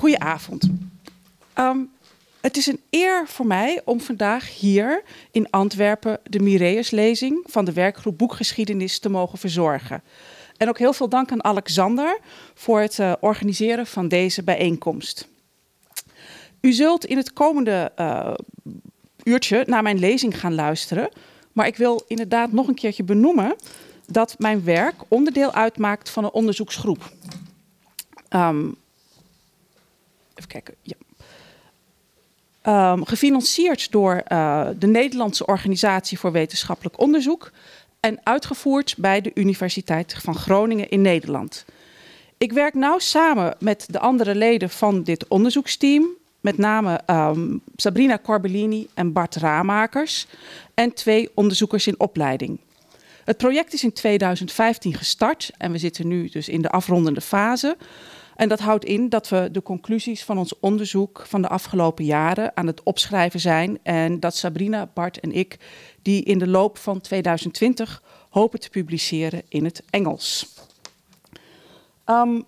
Goedenavond. Um, het is een eer voor mij om vandaag hier in Antwerpen de Mireus-lezing van de werkgroep Boekgeschiedenis te mogen verzorgen. En ook heel veel dank aan Alexander voor het uh, organiseren van deze bijeenkomst. U zult in het komende uh, uurtje naar mijn lezing gaan luisteren. Maar ik wil inderdaad nog een keertje benoemen dat mijn werk onderdeel uitmaakt van een onderzoeksgroep. Um, kijken. Um, gefinancierd door uh, de Nederlandse Organisatie voor Wetenschappelijk Onderzoek en uitgevoerd bij de Universiteit van Groningen in Nederland. Ik werk nauw samen met de andere leden van dit onderzoeksteam, met name um, Sabrina Corbellini en Bart Raamakers en twee onderzoekers in opleiding. Het project is in 2015 gestart en we zitten nu dus in de afrondende fase. En dat houdt in dat we de conclusies van ons onderzoek van de afgelopen jaren aan het opschrijven zijn. En dat Sabrina, Bart en ik die in de loop van 2020 hopen te publiceren in het Engels. Um,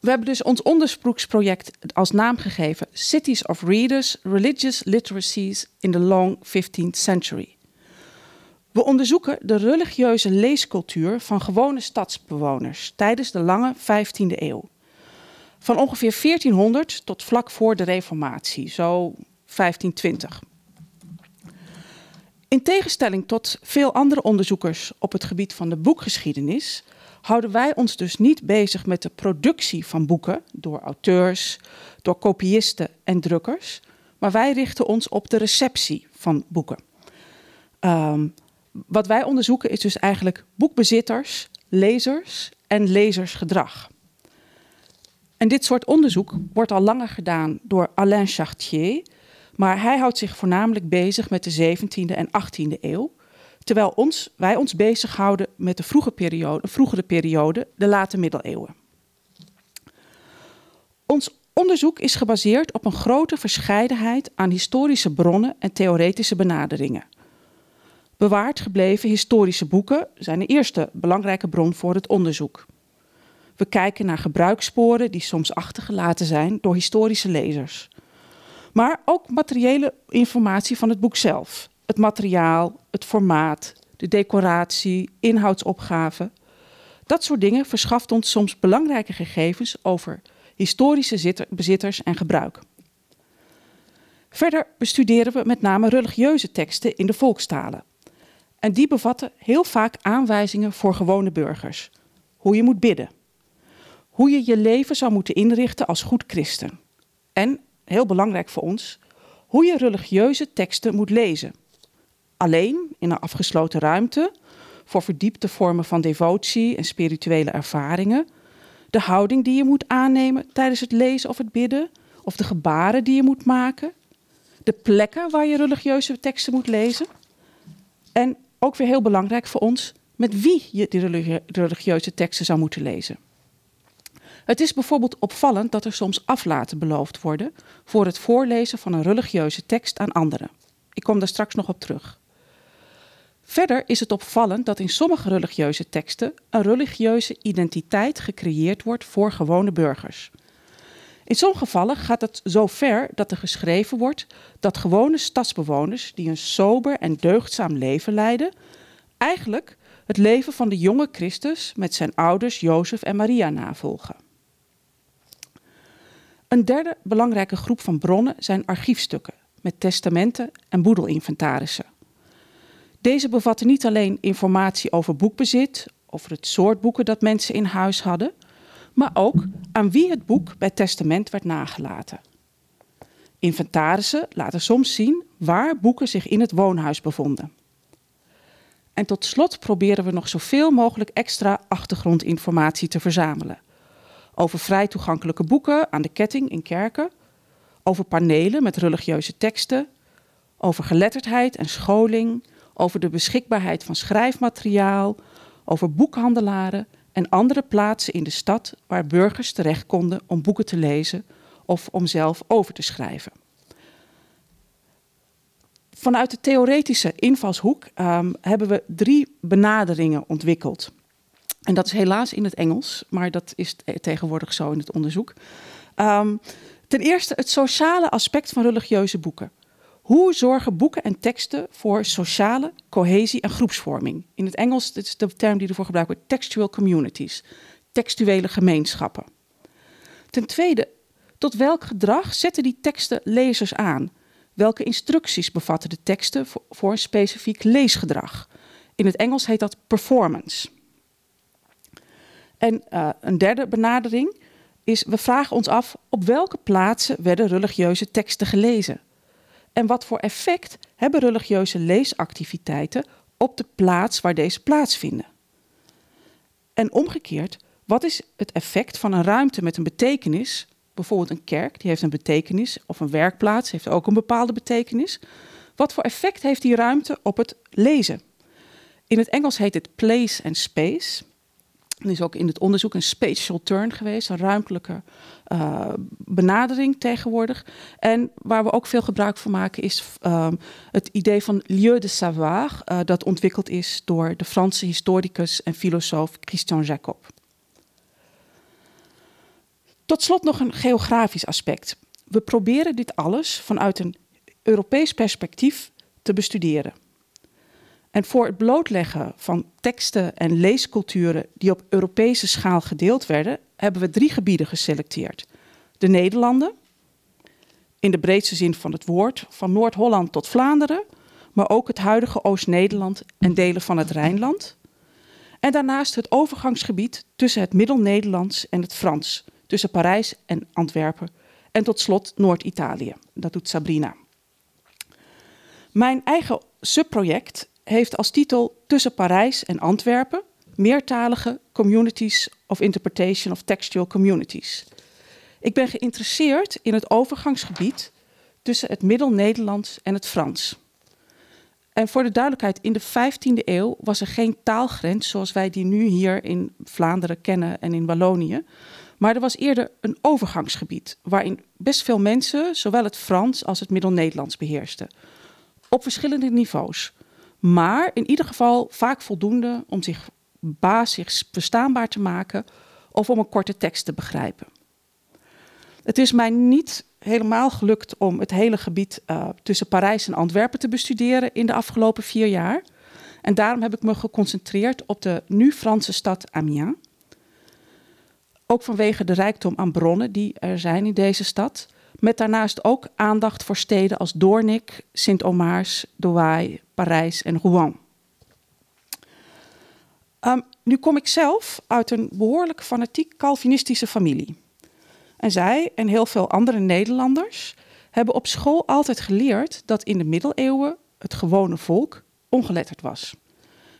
we hebben dus ons onderzoeksproject als naam gegeven Cities of Readers, Religious Literacies in the Long 15th Century. We onderzoeken de religieuze leescultuur van gewone stadsbewoners tijdens de lange 15e eeuw. Van ongeveer 1400 tot vlak voor de Reformatie, zo 1520. In tegenstelling tot veel andere onderzoekers op het gebied van de boekgeschiedenis, houden wij ons dus niet bezig met de productie van boeken door auteurs, door kopiisten en drukkers, maar wij richten ons op de receptie van boeken. Um, wat wij onderzoeken is dus eigenlijk boekbezitters, lezers en lezersgedrag. En dit soort onderzoek wordt al langer gedaan door Alain Chartier, maar hij houdt zich voornamelijk bezig met de 17e en 18e eeuw, terwijl ons, wij ons bezighouden met de vroege periode, vroegere periode, de late middeleeuwen. Ons onderzoek is gebaseerd op een grote verscheidenheid aan historische bronnen en theoretische benaderingen. Bewaard gebleven historische boeken zijn de eerste belangrijke bron voor het onderzoek. We kijken naar gebruikssporen die soms achtergelaten zijn door historische lezers. Maar ook materiële informatie van het boek zelf. Het materiaal, het formaat, de decoratie, inhoudsopgave. Dat soort dingen verschaft ons soms belangrijke gegevens over historische bezitters en gebruik. Verder bestuderen we met name religieuze teksten in de volkstalen. En die bevatten heel vaak aanwijzingen voor gewone burgers. Hoe je moet bidden. Hoe je je leven zou moeten inrichten als goed christen. En, heel belangrijk voor ons, hoe je religieuze teksten moet lezen. Alleen, in een afgesloten ruimte, voor verdiepte vormen van devotie en spirituele ervaringen. De houding die je moet aannemen tijdens het lezen of het bidden. Of de gebaren die je moet maken. De plekken waar je religieuze teksten moet lezen. En ook weer heel belangrijk voor ons, met wie je de religieuze teksten zou moeten lezen. Het is bijvoorbeeld opvallend dat er soms aflaten beloofd worden voor het voorlezen van een religieuze tekst aan anderen. Ik kom daar straks nog op terug. Verder is het opvallend dat in sommige religieuze teksten een religieuze identiteit gecreëerd wordt voor gewone burgers. In sommige gevallen gaat het zo ver dat er geschreven wordt dat gewone stadsbewoners die een sober en deugdzaam leven leiden, eigenlijk het leven van de jonge Christus met zijn ouders Jozef en Maria navolgen. Een derde belangrijke groep van bronnen zijn archiefstukken met testamenten en boedelinventarissen. Deze bevatten niet alleen informatie over boekbezit, over het soort boeken dat mensen in huis hadden, maar ook aan wie het boek bij testament werd nagelaten. Inventarissen laten soms zien waar boeken zich in het woonhuis bevonden. En tot slot proberen we nog zoveel mogelijk extra achtergrondinformatie te verzamelen. Over vrij toegankelijke boeken aan de ketting in kerken, over panelen met religieuze teksten, over geletterdheid en scholing, over de beschikbaarheid van schrijfmateriaal, over boekhandelaren en andere plaatsen in de stad waar burgers terecht konden om boeken te lezen of om zelf over te schrijven. Vanuit de theoretische invalshoek um, hebben we drie benaderingen ontwikkeld. En dat is helaas in het Engels, maar dat is tegenwoordig zo in het onderzoek. Ehm, ten eerste het sociale aspect van religieuze boeken. Hoe zorgen boeken en teksten voor sociale cohesie en groepsvorming? In het Engels, is de term die ervoor gebruikt wordt, textual communities, textuele gemeenschappen. Ten tweede, tot welk gedrag zetten die teksten lezers aan? Welke instructies bevatten de teksten voor, een specifiek leesgedrag? In het Engels heet dat performance. En uh, een derde benadering is, we vragen ons af op welke plaatsen werden religieuze teksten gelezen? En wat voor effect hebben religieuze leesactiviteiten op de plaats waar deze plaatsvinden? En omgekeerd, wat is het effect van een ruimte met een betekenis? Bijvoorbeeld een kerk, die heeft een betekenis, of een werkplaats heeft ook een bepaalde betekenis. Wat voor effect heeft die ruimte op het lezen? In het Engels heet het place and space. Er is ook in het onderzoek een spatial turn geweest, een ruimtelijke uh, benadering tegenwoordig. En waar we ook veel gebruik van maken is uh, het idee van lieu de savoir, uh, dat ontwikkeld is door de Franse historicus en filosoof Christian Jacob. Tot slot nog een geografisch aspect. We proberen dit alles vanuit een Europees perspectief te bestuderen. En voor het blootleggen van teksten en leesculturen die op Europese schaal gedeeld werden, hebben we drie gebieden geselecteerd. De Nederlanden, in de breedste zin van het woord, van Noord-Holland tot Vlaanderen, maar ook het huidige Oost-Nederland en delen van het Rijnland. En daarnaast het overgangsgebied tussen het Middel-Nederlands en het Frans, tussen Parijs en Antwerpen. En tot slot Noord-Italië. Dat doet Sabrina. Mijn eigen subproject heeft als titel Tussen Parijs en Antwerpen meertalige communities of interpretation of textual communities. Ik ben geïnteresseerd in het overgangsgebied tussen het Middel-Nederlands en het Frans. En voor de duidelijkheid, in de 15e eeuw was er geen taalgrens zoals wij die nu hier in Vlaanderen kennen en in Wallonië. Maar er was eerder een overgangsgebied waarin best veel mensen zowel het Frans als het Middel-Nederlands beheersten. Op verschillende niveaus. Maar in ieder geval vaak voldoende om zich basis verstaanbaar te maken of om een korte tekst te begrijpen. Het is mij niet helemaal gelukt om het hele gebied uh, tussen Parijs en Antwerpen te bestuderen in de afgelopen vier jaar. En daarom heb ik me geconcentreerd op de nu Franse stad Amiens. Ook vanwege de rijkdom aan bronnen die er zijn in deze stad. Met daarnaast ook aandacht voor steden als Doornik, Sint-Omaars, Douai, Parijs en Rouen. Um, nu kom ik zelf uit een behoorlijk fanatiek Calvinistische familie. En zij en heel veel andere Nederlanders hebben op school altijd geleerd dat in de middeleeuwen het gewone volk ongeletterd was.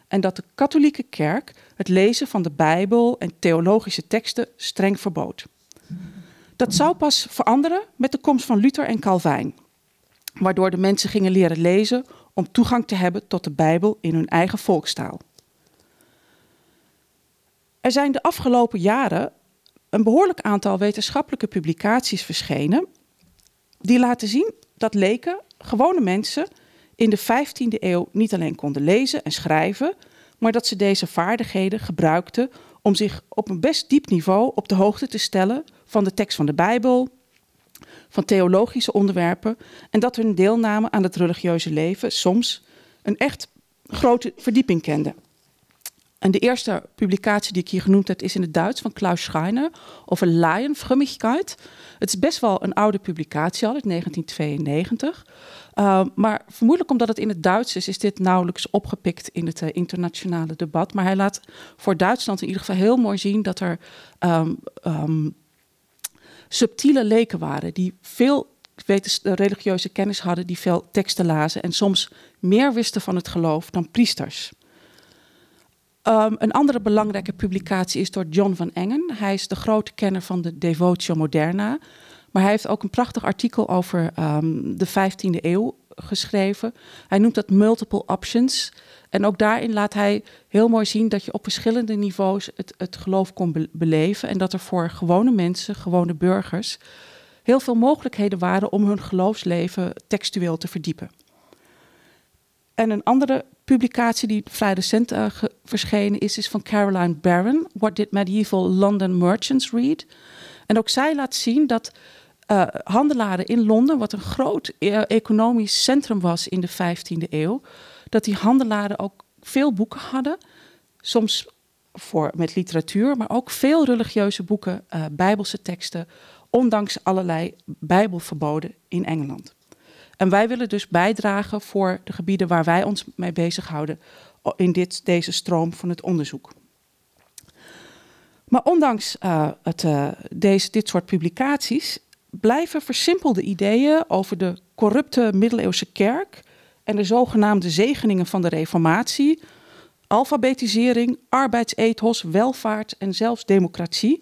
En dat de katholieke kerk het lezen van de Bijbel en theologische teksten streng verbood. Dat zou pas veranderen met de komst van Luther en Calvijn, waardoor de mensen gingen leren lezen om toegang te hebben tot de Bijbel in hun eigen volkstaal. Er zijn de afgelopen jaren een behoorlijk aantal wetenschappelijke publicaties verschenen die laten zien dat leken, gewone mensen, in de 15e eeuw niet alleen konden lezen en schrijven, maar dat ze deze vaardigheden gebruikten om zich op een best diep niveau op de hoogte te stellen van de tekst van de Bijbel, van theologische onderwerpen en dat hun deelname aan het religieuze leven soms een echt grote verdieping kende. En de eerste publicatie die ik hier genoemd heb is in het Duits van Klaus Schreiner over Laienfrömmigkeit. Het is best wel een oude publicatie al, uit 1992. Uh, maar vermoedelijk omdat het in het Duits is, is dit nauwelijks opgepikt in het uh, internationale debat. Maar hij laat voor Duitsland in ieder geval heel mooi zien dat er um, um, subtiele leken waren die veel religieuze kennis hadden, die veel teksten lazen en soms meer wisten van het geloof dan priesters. Um, een andere belangrijke publicatie is door John van Engen. Hij is de grote kenner van de Devotio Moderna. Maar hij heeft ook een prachtig artikel over um, de 15e eeuw geschreven. Hij noemt dat multiple options. En ook daarin laat hij heel mooi zien dat je op verschillende niveaus het, het geloof kon be beleven. En dat er voor gewone mensen, gewone burgers, heel veel mogelijkheden waren om hun geloofsleven textueel te verdiepen. En een andere publicatie die vrij recent uh, verschenen is, is van Caroline Barron. What did medieval London merchants read? En ook zij laat zien dat uh, handelaren in Londen, wat een groot e-, economisch centrum was in de 15e eeuw, dat die handelaren ook veel boeken hadden. Soms voor, met literatuur, maar ook veel religieuze boeken, uh, bijbelse teksten, ondanks allerlei bijbelverboden in Engeland. En wij willen dus bijdragen voor de gebieden waar wij ons mee bezighouden in dit, deze stroom van het onderzoek. Maar ondanks het, deze, dit soort publicaties blijven versimpelde ideeën over de corrupte middeleeuwse kerk en de zogenaamde zegeningen van de Reformatie, alfabetisering, arbeidsethos, welvaart en zelfs democratie,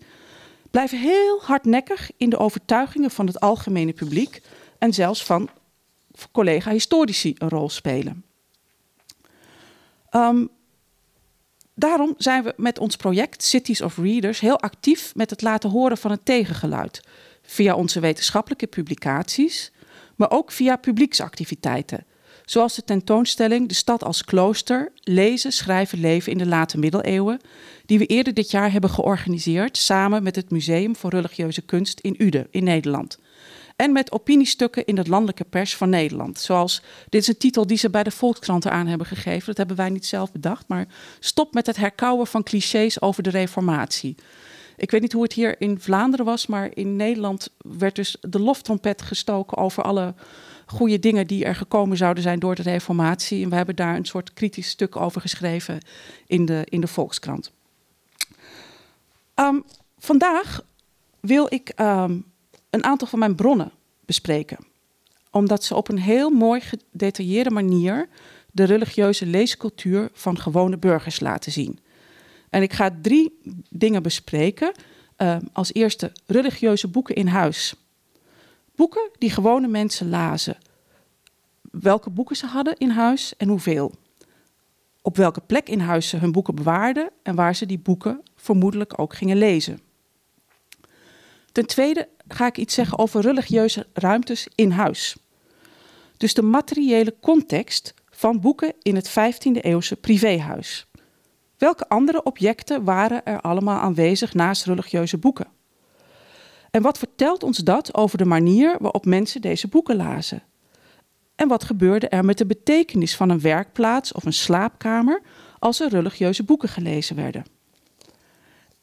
blijven heel hardnekkig in de overtuigingen van het algemene publiek en zelfs van collega-historici een rol spelen. Um, daarom zijn we met ons project Cities of Readers heel actief met het laten horen van het tegengeluid. Via onze wetenschappelijke publicaties, maar ook via publieksactiviteiten. Zoals de tentoonstelling De stad als klooster, lezen, schrijven, leven in de late middeleeuwen, die we eerder dit jaar hebben georganiseerd samen met het Museum voor Religieuze Kunst in Uden in Nederland. En met opiniestukken in de landelijke pers van Nederland. Zoals, dit is een titel die ze bij de Volkskrant eraan hebben gegeven. Dat hebben wij niet zelf bedacht. Maar stop met het herkauwen van clichés over de reformatie. Ik weet niet hoe het hier in Vlaanderen was, maar in Nederland werd dus de loftrompet gestoken over alle goede dingen die er gekomen zouden zijn door de reformatie. En we hebben daar een soort kritisch stuk over geschreven in de, in de Volkskrant. Um, vandaag wil ik um, een aantal van mijn bronnen bespreken. Omdat ze op een heel mooi gedetailleerde manier de religieuze leescultuur van gewone burgers laten zien. En ik ga drie dingen bespreken. Uh, als eerste religieuze boeken in huis. Boeken die gewone mensen lazen. Welke boeken ze hadden in huis en hoeveel. Op welke plek in huis ze hun boeken bewaarden en waar ze die boeken vermoedelijk ook gingen lezen. Ten tweede ga ik iets zeggen over religieuze ruimtes in huis. Dus de materiële context van boeken in het 15e eeuwse privéhuis. Welke andere objecten waren er allemaal aanwezig naast religieuze boeken? En wat vertelt ons dat over de manier waarop mensen deze boeken lazen? En wat gebeurde er met de betekenis van een werkplaats of een slaapkamer als er religieuze boeken gelezen werden?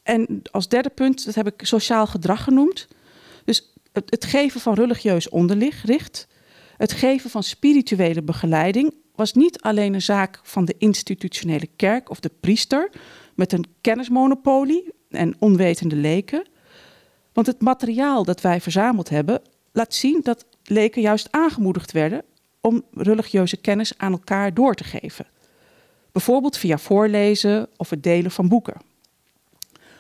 En als derde punt, dat heb ik sociaal gedrag genoemd. Dus het, het geven van religieus onderricht, het geven van spirituele begeleiding was niet alleen een zaak van de institutionele kerk of de priester met een kennismonopolie en onwetende leken. Want het materiaal dat wij verzameld hebben laat zien dat leken juist aangemoedigd werden om religieuze kennis aan elkaar door te geven. Bijvoorbeeld via voorlezen of het delen van boeken.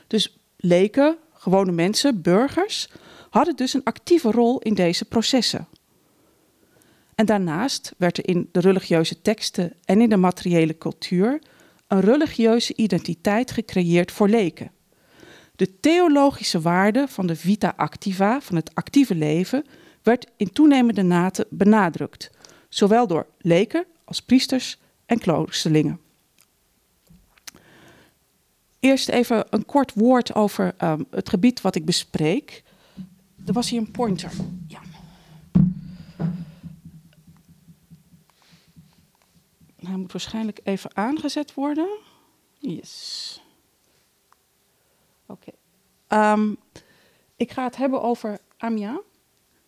Dus leken, gewone mensen, burgers, hadden dus een actieve rol in deze processen. En daarnaast werd er in de religieuze teksten en in de materiële cultuur een religieuze identiteit gecreëerd voor leken. De theologische waarde van de vita activa, van het actieve leven, werd in toenemende mate benadrukt, zowel door leken als priesters en kloosterlingen. Eerst even een kort woord over um, het gebied wat ik bespreek. Er was hier een pointer. Ja. Hij moet waarschijnlijk even aangezet worden. Yes. Oké. Um, ik ga het hebben over Amiens.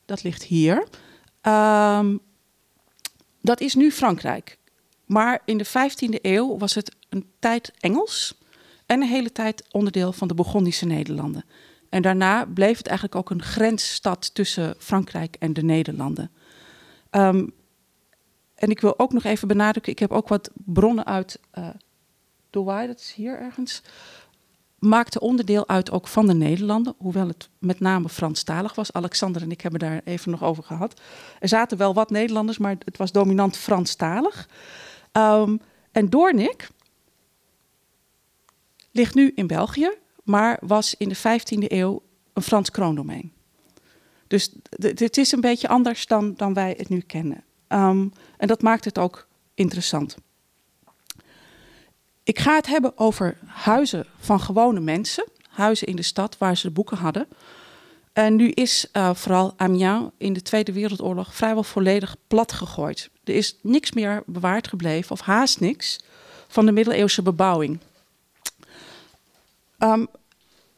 Dat ligt hier. Um, dat is nu Frankrijk. Maar in de 15e eeuw was het een tijd Engels en een hele tijd onderdeel van de Burgondische Nederlanden. En daarna bleef het eigenlijk ook een grensstad tussen Frankrijk en de Nederlanden. Um, en ik wil ook nog even benadrukken, ik heb ook wat bronnen uit uh, Douai, dat is hier ergens, maakte onderdeel uit ook van de Nederlanden, hoewel het met name Franstalig was. Alexander en ik hebben daar even nog over gehad. Er zaten wel wat Nederlanders, maar het was dominant Franstalig. Um, en Doornik, ligt nu in België, maar was in de 15e eeuw een Frans kroondomein. Dus het is een beetje anders dan, dan wij het nu kennen. Um, en dat maakt het ook interessant. Ik ga het hebben over huizen van gewone mensen, huizen in de stad waar ze de boeken hadden. En nu is uh, vooral Amiens in de Tweede Wereldoorlog vrijwel volledig plat gegooid. Er is niks meer bewaard gebleven, of haast niks, van de middeleeuwse bebouwing. Um,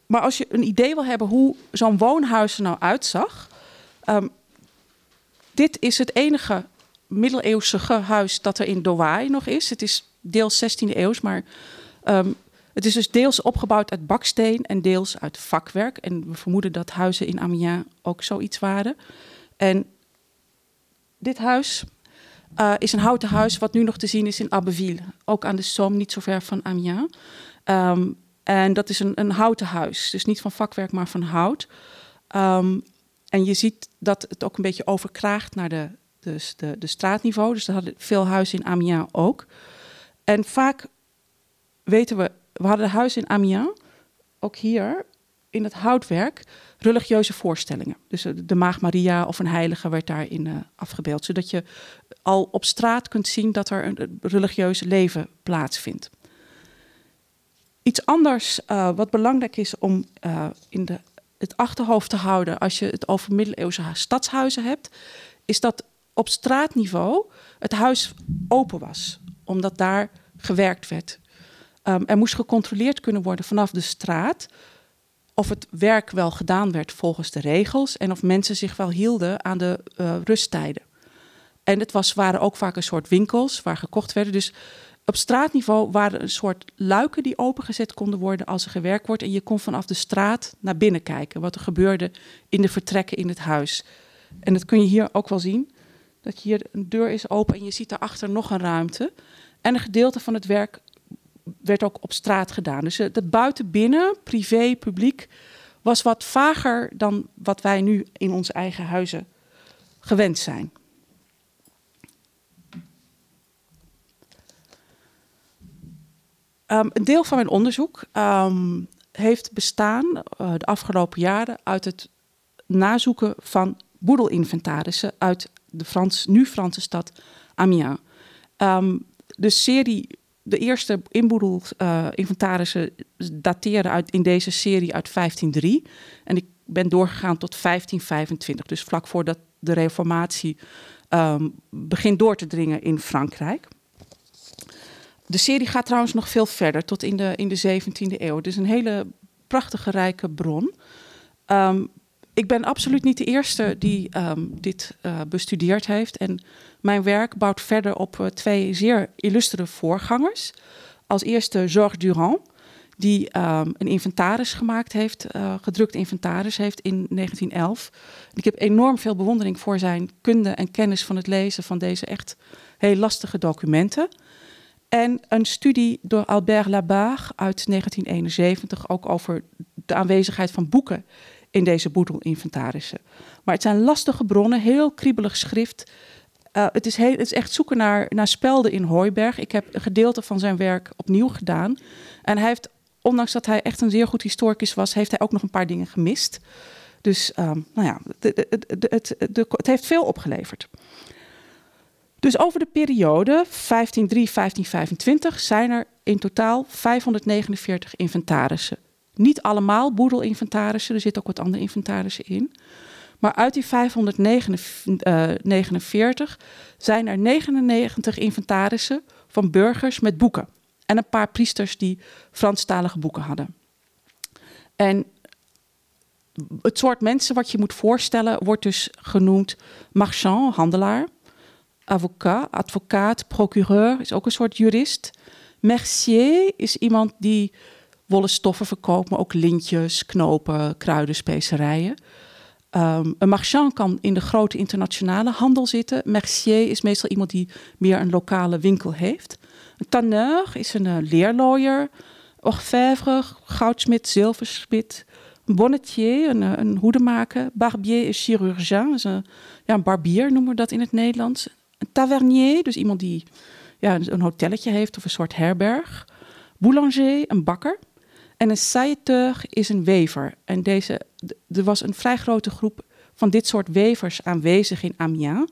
maar als je een idee wil hebben hoe zo'n woonhuis er nou uitzag. Um, dit is het enige middeleeuwse huis dat er in Douai nog is. Het is deels 16e eeuws, maar um, het is dus deels opgebouwd uit baksteen en deels uit vakwerk. En we vermoeden dat huizen in Amiens ook zoiets waren. En dit huis uh, is een houten huis wat nu nog te zien is in Abbeville. Ook aan de Somme, niet zo ver van Amiens. Um, en dat is een, een houten huis. Dus niet van vakwerk, maar van hout. Um, en je ziet dat het ook een beetje overkraagt naar de, dus de, de straatniveau. Dus dat hadden veel huizen in Amiens ook. En vaak weten we, we hadden huizen in Amiens, ook hier in het houtwerk, religieuze voorstellingen. Dus de Maag Maria of een heilige werd daarin uh, afgebeeld. Zodat je al op straat kunt zien dat er een religieus leven plaatsvindt. Iets anders uh, wat belangrijk is om uh, in de, het achterhoofd te houden als je het over middeleeuwse stadshuizen hebt, is dat op straatniveau het huis open was, omdat daar gewerkt werd. Um, er moest gecontroleerd kunnen worden vanaf de straat of het werk wel gedaan werd volgens de regels en of mensen zich wel hielden aan de uh, rusttijden. En het was, waren ook vaak een soort winkels waar gekocht werden. Dus op straatniveau waren een soort luiken die opengezet konden worden als er gewerkt wordt. En je kon vanaf de straat naar binnen kijken wat er gebeurde in de vertrekken in het huis. En dat kun je hier ook wel zien. Dat hier een deur is open en je ziet daarachter nog een ruimte. En een gedeelte van het werk werd ook op straat gedaan. Dus het buiten binnen, privé, publiek, was wat vager dan wat wij nu in onze eigen huizen gewend zijn. Um, een deel van mijn onderzoek um, heeft bestaan uh, de afgelopen jaren uit het nazoeken van boedelinventarissen uit de Frans, nu Franse stad Amiens. Um, de serie, de eerste inboedelinventarissen uh, dateren uit, in deze serie uit 1503. En ik ben doorgegaan tot 1525, dus vlak voordat de reformatie begint door te dringen in Frankrijk. De serie gaat trouwens nog veel verder, tot in de, in de 17e eeuw. Is een hele prachtige, rijke bron. Um, ik ben absoluut niet de eerste die um, dit uh, bestudeerd heeft. En mijn werk bouwt verder op uh, twee zeer illustere voorgangers. Als eerste Georges Durand, die um, een inventaris gemaakt heeft, uh, gedrukt inventaris heeft in 1911. Ik heb enorm veel bewondering voor zijn kunde en kennis van het lezen van deze echt heel lastige documenten. En een studie door Albert Labarre uit 1971, ook over de aanwezigheid van boeken in deze boedelinventarissen. Maar het zijn lastige bronnen, heel kriebelig schrift. Uh, het, is heel, het is echt zoeken naar, naar spelden in Hooiberg. Ik heb een gedeelte van zijn werk opnieuw gedaan. En hij heeft, ondanks dat hij echt een zeer goed historicus was, heeft hij ook nog een paar dingen gemist. Dus um, nou ja, het heeft veel opgeleverd. Dus over de periode 1503-1525 zijn er in totaal 549 inventarissen. Niet allemaal boedelinventarissen, er zitten ook wat andere inventarissen in. Maar uit die 549 zijn er 99 inventarissen van burgers met boeken. En een paar priesters die Franstalige boeken hadden. En het soort mensen wat je moet voorstellen wordt dus genoemd marchand, handelaar avocat, advocaat, procureur is ook een soort jurist. Mercier is iemand die wollen stoffen verkoopt, maar ook lintjes, knopen, kruiden, specerijen. Um, een marchand kan in de grote internationale handel zitten. Mercier is meestal iemand die meer een lokale winkel heeft. Een tanneur is een uh, leerlooier. Orfèvre, goudsmid, zilversmid. Een bonnetier, een, uh, een hoedemaker. Barbier is chirurgien, een, ja, een barbier noemen we dat in het Nederlands. Een tavernier, dus iemand die ja, een hotelletje heeft of een soort herberg. Boulanger, een bakker. En een sailleteur is een wever. En deze, er was een vrij grote groep van dit soort wevers aanwezig in Amiens.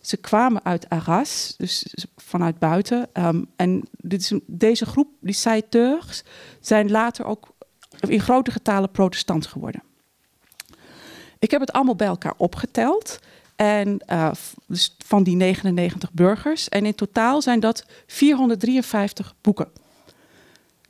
Ze kwamen uit Arras, dus vanuit buiten. Um, en dit is deze groep, die sailleteurs, zijn later ook in grote getalen protestant geworden. Ik heb het allemaal bij elkaar opgeteld. En uh, dus van die 99 burgers. En in totaal zijn dat 453 boeken.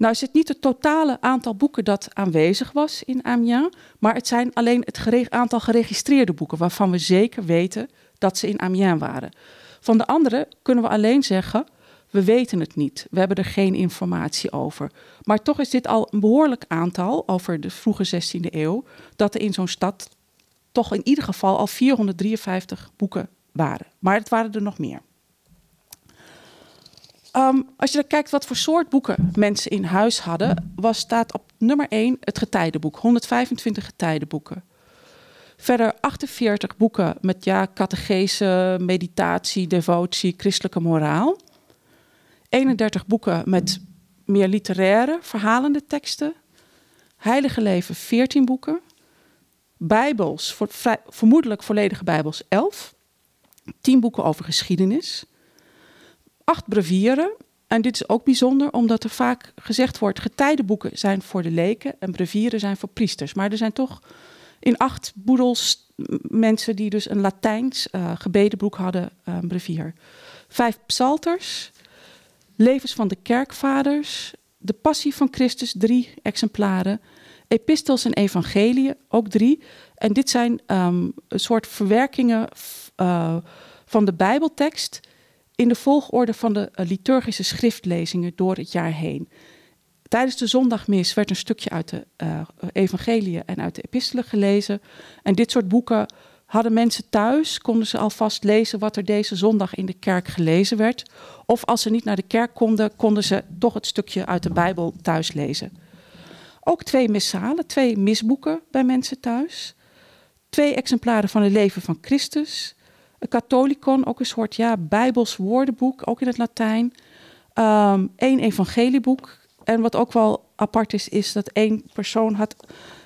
Nou is het niet het totale aantal boeken dat aanwezig was in Amiens, maar het zijn alleen het aantal geregistreerde boeken waarvan we zeker weten dat ze in Amiens waren. Van de andere kunnen we alleen zeggen, we weten het niet, we hebben er geen informatie over. Maar toch is dit al een behoorlijk aantal over de vroege 16e eeuw, dat er in zo'n stad toch in ieder geval al 453 boeken waren. Maar het waren er nog meer. Um, als je dan kijkt wat voor soort boeken mensen in huis hadden, was staat op nummer 1 het getijdenboek, 125 getijdenboeken. Verder 48 boeken met ja, catechese, meditatie, devotie, christelijke moraal. 31 boeken met meer literaire, verhalende teksten. Heilige leven 14 boeken. Bijbels, voor, vermoedelijk volledige Bijbels 11. 10 boeken over geschiedenis acht brevieren. En dit is ook bijzonder, omdat er vaak gezegd wordt: getijdenboeken zijn voor de leken en brevieren zijn voor priesters. Maar er zijn toch in acht boedels mensen die dus een Latijns uh, gebedenboek hadden, uh, brevier. Vijf psalters, levens van de kerkvaders, de passie van Christus, drie exemplaren. Epistels en evangeliën, ook drie. En dit zijn um, een soort verwerkingen uh, van de Bijbeltekst in de volgorde van de eh, liturgische schriftlezingen door het jaar heen. Tijdens de zondagmis werd een stukje uit de uh, evangeliën en uit de epistelen gelezen. En dit soort boeken hadden mensen thuis, konden ze alvast lezen wat er deze zondag in de kerk gelezen werd. Of als ze niet naar de kerk konden, konden ze toch het stukje uit de Bijbel thuis lezen. Ook twee missalen, twee misboeken bij mensen thuis. Twee exemplaren van het leven van Christus. Een katholicon, ook een soort ja, bijbels woordenboek, ook in het Latijn. Um, evangelieboek. En wat ook wel apart is, is dat één persoon had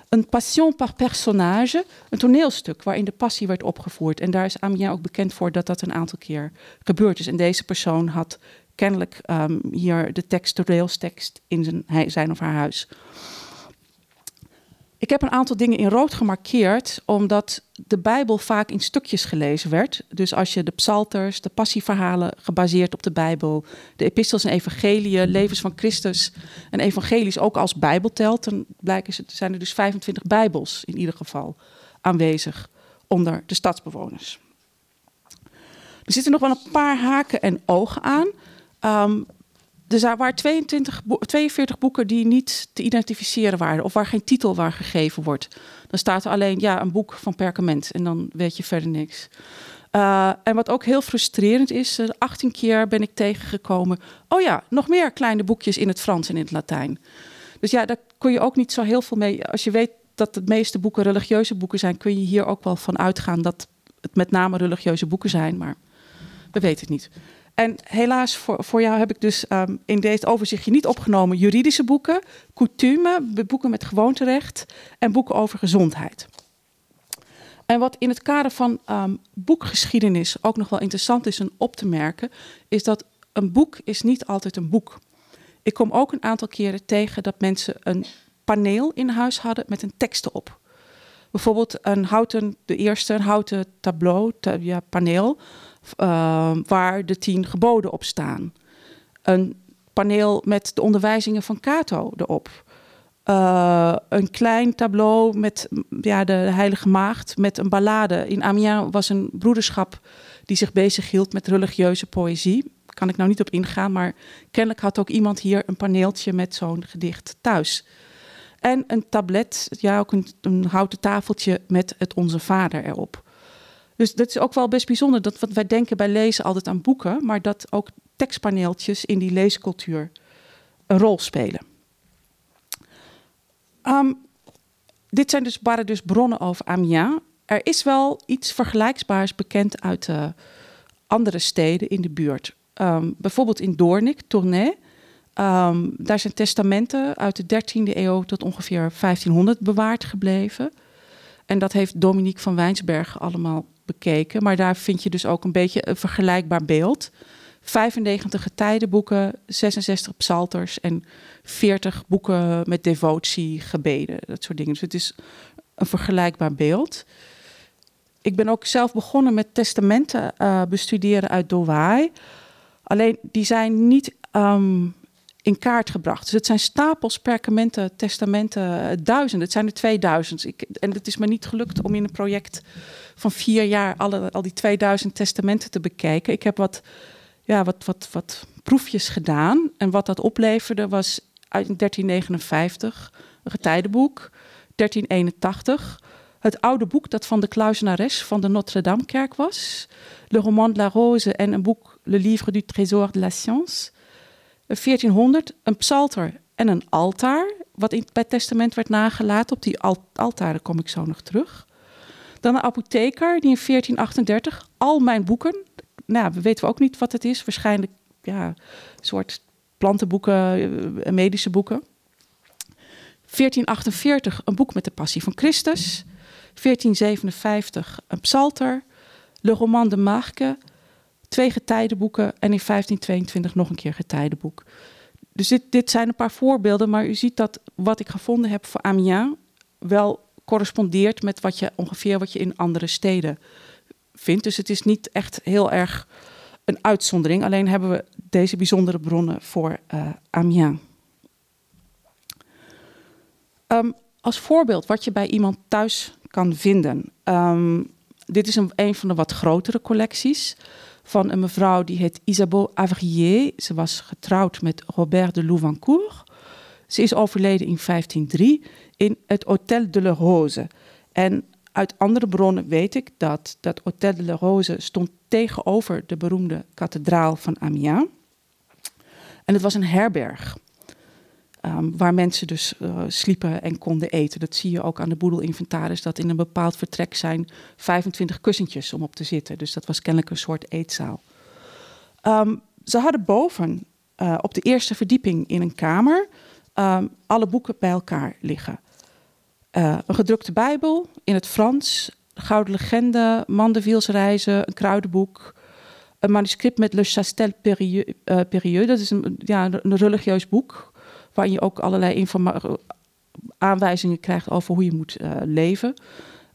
een passion par personnage, een toneelstuk waarin de passie werd opgevoerd. En daar is Amiens ook bekend voor dat dat een aantal keer gebeurd is. En deze persoon had kennelijk um, hier de tekst, toneelstekst in zijn, zijn of haar huis. Ik heb een aantal dingen in rood gemarkeerd, omdat de Bijbel vaak in stukjes gelezen werd. Dus als je de psalters, de passieverhalen gebaseerd op de Bijbel, de epistels en evangeliën, levens van Christus en evangelies ook als Bijbel telt, dan blijken zijn er dus 25 Bijbels in ieder geval aanwezig onder de stadsbewoners. Er zitten nog wel een paar haken en ogen aan. Um, dus er waren 22, 42 boeken die niet te identificeren waren of waar geen titel waar gegeven wordt. Dan staat er alleen ja, een boek van perkament en dan weet je verder niks. Uh, en wat ook heel frustrerend is, 18 keer ben ik tegengekomen. Oh ja, nog meer kleine boekjes in het Frans en in het Latijn. Dus ja, daar kun je ook niet zo heel veel mee. Als je weet dat de meeste boeken religieuze boeken zijn, kun je hier ook wel van uitgaan dat het met name religieuze boeken zijn. Maar we weten het niet. En helaas voor, voor jou heb ik dus um, in deze overzichtje niet opgenomen juridische boeken, coutume, boeken met gewoonterecht en boeken over gezondheid. En wat in het kader van um, boekgeschiedenis ook nog wel interessant is om op te merken, is dat een boek is niet altijd een boek. Ik kom ook een aantal keren tegen dat mensen een paneel in huis hadden met een tekst erop. Bijvoorbeeld een houten, de eerste een houten tableau, ja, paneel, uh, waar de tien geboden op staan. Een paneel met de onderwijzingen van Cato erop. Uh, een klein tableau met ja, de Heilige Maagd met een ballade. In Amiens was een broederschap die zich bezighield met religieuze poëzie. Kan ik nou niet op ingaan, maar kennelijk had ook iemand hier een paneeltje met zo'n gedicht thuis. En een tablet, ja, ook een houten tafeltje met het Onze Vader erop. Dus dat is ook wel best bijzonder. Dat, wat wij denken bij lezen altijd aan boeken, maar dat ook tekstpaneeltjes in die leescultuur een rol spelen. Um, dit zijn dus, waren dus bronnen over Amiens. Er is wel iets vergelijkbaars bekend uit uh, andere steden in de buurt. Um, bijvoorbeeld in Doornik, Tournai. Um, daar zijn testamenten uit de 13e eeuw tot ongeveer 1500 bewaard gebleven. En dat heeft Dominique van Wijnsberg allemaal bekeken. Maar daar vind je dus ook een beetje een vergelijkbaar beeld. 95 getijdenboeken, 66 psalters en 40 boeken met devotie, gebeden, dat soort dingen. Dus het is een vergelijkbaar beeld. ik ben ook zelf begonnen met testamenten uh, bestuderen uit Douai. Alleen die zijn niet ehm, in kaart gebracht. Dus het zijn stapels perkamenten, testamenten, duizenden. Het zijn er 2000. Ik, en het is me niet gelukt om in een project van vier jaar alle, al die 2000 testamenten te bekijken. Ik heb wat, ja, wat, wat, wat proefjes gedaan. En wat dat opleverde was uit 1359 een getijdenboek. 1381 het oude boek dat van de kluizenares van de Notre-Dame-kerk was. Le Roman de la Rose en een boek Le Livre du Trésor de la Science. 1400 een psalter en een altaar, wat in, bij het testament werd nagelaten. Op die altaren kom ik zo nog terug. Dan een apotheker die in 1438 al mijn boeken, nou, we weten ook niet wat het is, waarschijnlijk ja, soort plantenboeken, eh, medische boeken. 1448 een boek met de passie van Christus. 1457 een psalter. Le Roman de Marque. Twee getijdenboeken. En in 1522 nog een keer getijdenboek. Dus dit, dit zijn een paar voorbeelden. Maar u ziet dat wat ik gevonden heb voor Amiens wel correspondeert met wat je ongeveer wat je in andere steden vindt. Dus het is niet echt heel erg een uitzondering. Alleen hebben we deze bijzondere bronnen voor uh, Amiens. Um, als voorbeeld wat je bij iemand thuis kan vinden. Um, dit is een, een van de wat grotere collecties van een mevrouw die heet Isabeau Avrier. Ze was getrouwd met Robert de Louvancourt. Ze is overleden in 1503 in het Hôtel de la Rose. En uit andere bronnen weet ik dat dat Hôtel de la Rose stond tegenover de beroemde kathedraal van Amiens. En het was een herberg. Um, waar mensen dus uh, sliepen en konden eten. Dat zie je ook aan de boedelinventaris, dat in een bepaald vertrek zijn 25 kussentjes om op te zitten. Dus dat was kennelijk een soort eetzaal. Um, ze hadden boven uh, op de eerste verdieping in een kamer um, alle boeken bij elkaar liggen. Uh, een gedrukte Bijbel in het Frans, Gouden Legende, Mandeviels Reizen, een kruidenboek, een manuscript met Le Chastel Périeux. dat is een, ja, een religieus boek waarin je ook allerlei aanwijzingen krijgt over hoe je moet uh, leven.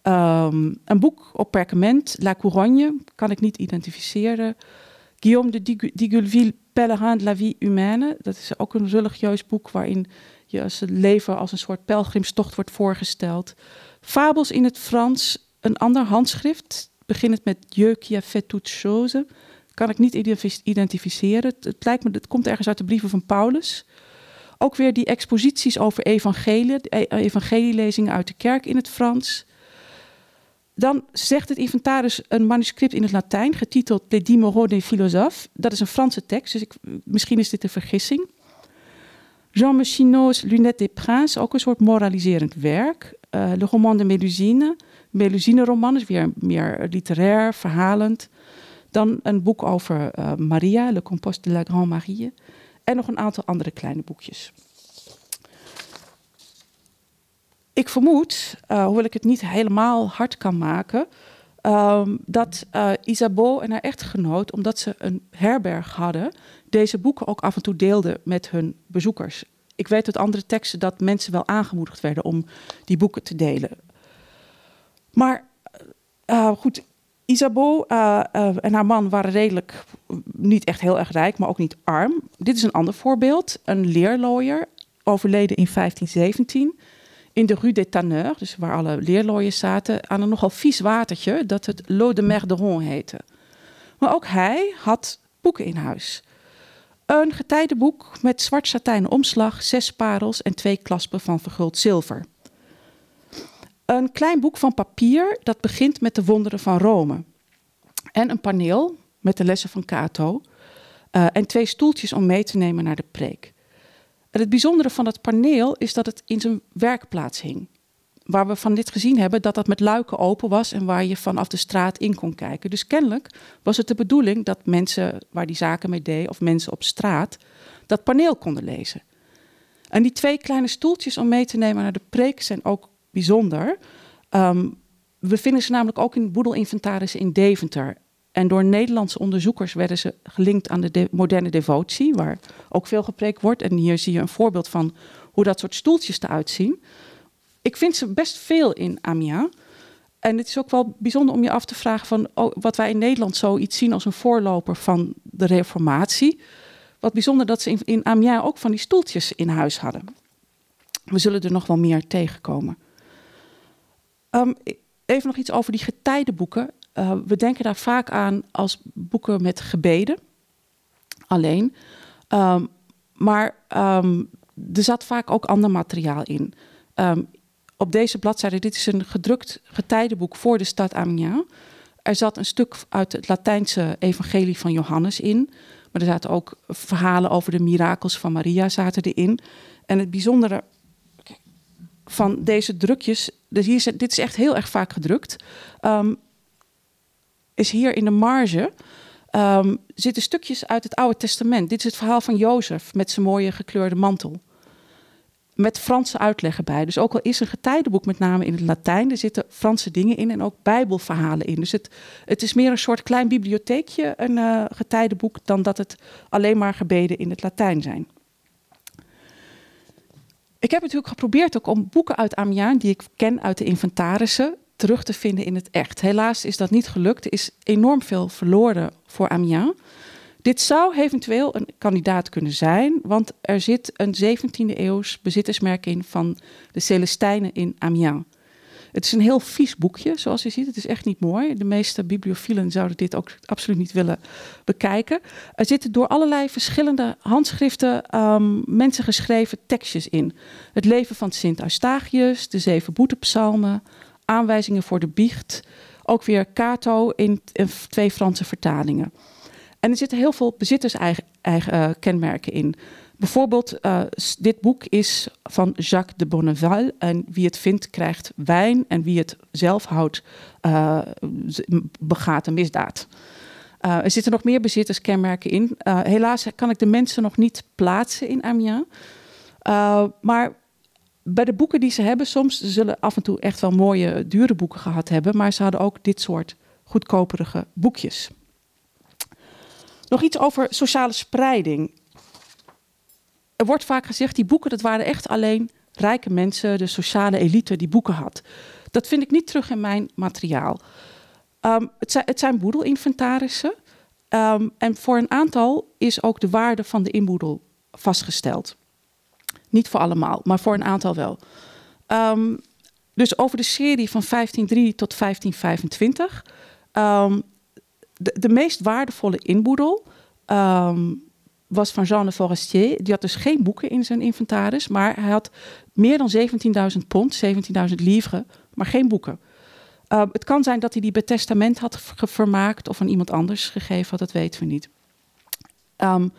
Um, een boek op perkament, La Couronne, kan ik niet identificeren. Guillaume de Digulville, Pèlerin de la vie humaine. Dat is ook een religieus boek waarin je als het leven als een soort pelgrimstocht wordt voorgesteld. Fabels in het Frans, een ander handschrift, beginnend met Dieu qui a fait toutes choses. Kan ik niet identificeren. Het, het, lijkt me, het komt ergens uit de brieven van Paulus. Ook weer die exposities over evangelie, e-, evangelielezingen uit de kerk in het Frans. Dan zegt het inventaris een manuscript in het Latijn, getiteld Les Dix Moraux des Philosophes. Dat is een Franse tekst, dus ik, misschien is dit een vergissing. Jean Machino's Lunette des Princes, ook een soort moraliserend werk. Uh, Le Roman de Mélusine, Mélusine-roman is weer meer literair, verhalend. Dan een boek over uh, Maria, Le Compost de la Grande Marie. En nog een aantal andere kleine boekjes. Ik vermoed, uh, hoewel ik het niet helemaal hard kan maken, um, dat uh, Isabeau en haar echtgenoot, omdat ze een herberg hadden, deze boeken ook af en toe deelden met hun bezoekers. Ik weet uit andere teksten dat mensen wel aangemoedigd werden om die boeken te delen. Maar uh, goed, Isabeau uh, uh, en haar man waren redelijk niet echt heel erg rijk, maar ook niet arm. Dit is een ander voorbeeld. Een leerlooier, overleden in 1517, in de Rue des Tanneurs, dus waar alle leerlooiers zaten, aan een nogal vies watertje dat het L'eau de Merderon heette. Maar ook hij had boeken in huis. Een getijdenboek met zwart satijnen omslag, zes parels en twee klaspen van verguld zilver. Een klein boek van papier dat begint met de wonderen van Rome. En een paneel met de lessen van Cato. Uh, en twee stoeltjes om mee te nemen naar de preek. En het bijzondere van het paneel is dat het in zijn werkplaats hing. Waar we van dit gezien hebben dat dat met luiken open was en waar je vanaf de straat in kon kijken. Dus kennelijk was het de bedoeling dat mensen waar die zaken mee deden, of mensen op straat, dat paneel konden lezen. En die twee kleine stoeltjes om mee te nemen naar de preek zijn ook bijzonder. Um, we vinden ze namelijk ook in boedelinventarissen in Deventer. En door Nederlandse onderzoekers werden ze gelinkt aan de, moderne devotie, waar ook veel gepreekt wordt. En hier zie je een voorbeeld van hoe dat soort stoeltjes eruit zien. Ik vind ze best veel in Amiens. en het is ook wel bijzonder om je af te vragen van oh, wat wij in Nederland zoiets zien als een voorloper van de reformatie. Wat bijzonder dat ze in, in Amiens ook van die stoeltjes in huis hadden. We zullen er nog wel meer tegenkomen. Um, even nog iets over die getijdenboeken. Uh, we denken daar vaak aan als boeken met gebeden. Alleen. Um, maar um, er zat vaak ook ander materiaal in. op deze bladzijde, dit is een gedrukt getijdenboek voor de stad Amiens. Er zat een stuk uit het Latijnse evangelie van Johannes in. Maar er zaten ook verhalen over de mirakels van Maria zaten erin. En het bijzondere van deze drukjes, dus hier, dit is echt heel erg vaak gedrukt, um, is hier in de marge um, zitten stukjes uit het Oude Testament. Dit is het verhaal van Jozef met zijn mooie gekleurde mantel. Met Franse uitleggen bij. Dus ook al is een getijdenboek met name in het Latijn, er zitten Franse dingen in en ook Bijbelverhalen in. Dus het, het is meer een soort klein bibliotheekje, een uh, getijdenboek, dan dat het alleen maar gebeden in het Latijn zijn. Ik heb natuurlijk geprobeerd ook om boeken uit Amiens, die ik ken uit de inventarissen, terug te vinden in het echt. Helaas is dat niet gelukt. Er is enorm veel verloren voor Amiens. Dit zou eventueel een kandidaat kunnen zijn, want er zit een 17e eeuws bezittersmerk in van de Celestijnen in Amiens. Het is een heel vies boekje, zoals je ziet. Het is echt niet mooi. De meeste bibliofielen zouden dit ook absoluut niet willen bekijken. Er zitten door allerlei verschillende handschriften um, mensen geschreven tekstjes in. Het leven van Sint Eustachius, de zeven boetepsalmen, aanwijzingen voor de biecht. Ook weer Cato in, twee Franse vertalingen. En er zitten heel veel bezitterseigen eigen, kenmerken in. Bijvoorbeeld, uh, dit boek is van Jacques de Bonneval. En wie het vindt, krijgt wijn. En wie het zelf houdt, uh, begaat een misdaad. Uh, er zitten nog meer bezitterskenmerken in. helaas kan ik de mensen nog niet plaatsen in Amiens. maar bij de boeken die ze hebben, soms ze zullen af en toe echt wel mooie, dure boeken gehad hebben. Maar ze hadden ook dit soort goedkoperige boekjes. Nog iets over sociale spreiding er wordt vaak gezegd, die boeken, dat waren echt alleen rijke mensen, de sociale elite die boeken had. Dat vind ik niet terug in mijn materiaal. Um, het, zijn, het zijn boedelinventarissen. Um, en voor een aantal is ook de waarde van de inboedel vastgesteld. Niet voor allemaal, maar voor een aantal wel. Um, dus over de serie van 1503 tot 1525. de, de meest waardevolle inboedel was van Jean de Forestier. Die had dus geen boeken in zijn inventaris, maar hij had meer dan 17.000 pond, 17.000 livres, maar geen boeken. Uh, het kan zijn dat hij die bij testament had vermaakt of aan iemand anders gegeven dat weten we niet. Um,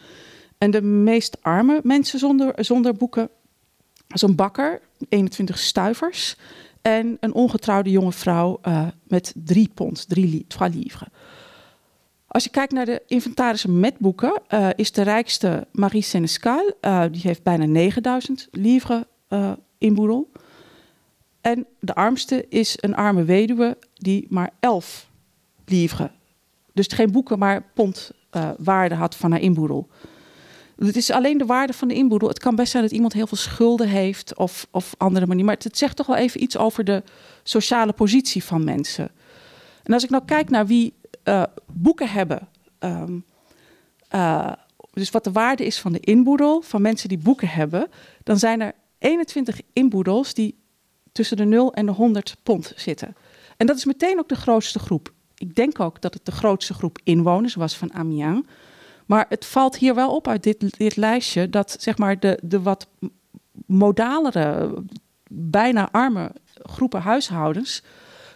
en de meest arme mensen zonder, zonder boeken een bakker, 21 stuivers, en een ongetrouwde jonge vrouw uh, met drie pond, drie, trois livres. Als je kijkt naar de inventarissen met boeken, uh, is de rijkste Marie Senescal. Uh, die heeft bijna 9000 livres uh. En de armste is een arme weduwe die maar 11 livres, dus geen boeken, maar pond waarde had van haar inboedel. Het is alleen de waarde van de inboedel. Het kan best zijn dat iemand heel veel schulden heeft of, of andere manier. Maar het zegt toch wel even iets over de sociale positie van mensen. En als ik nou kijk naar wie uh, boeken hebben. Um, uh, dus wat de waarde is van de inboedel van mensen die boeken hebben, dan zijn er 21 inboedels die tussen de 0 en de 100 pond zitten. En dat is meteen ook de grootste groep. Ik denk ook dat het de grootste groep inwoners was van Amiens. Maar het valt hier wel op uit dit, dit lijstje dat zeg maar de, de wat modalere, bijna arme groepen huishoudens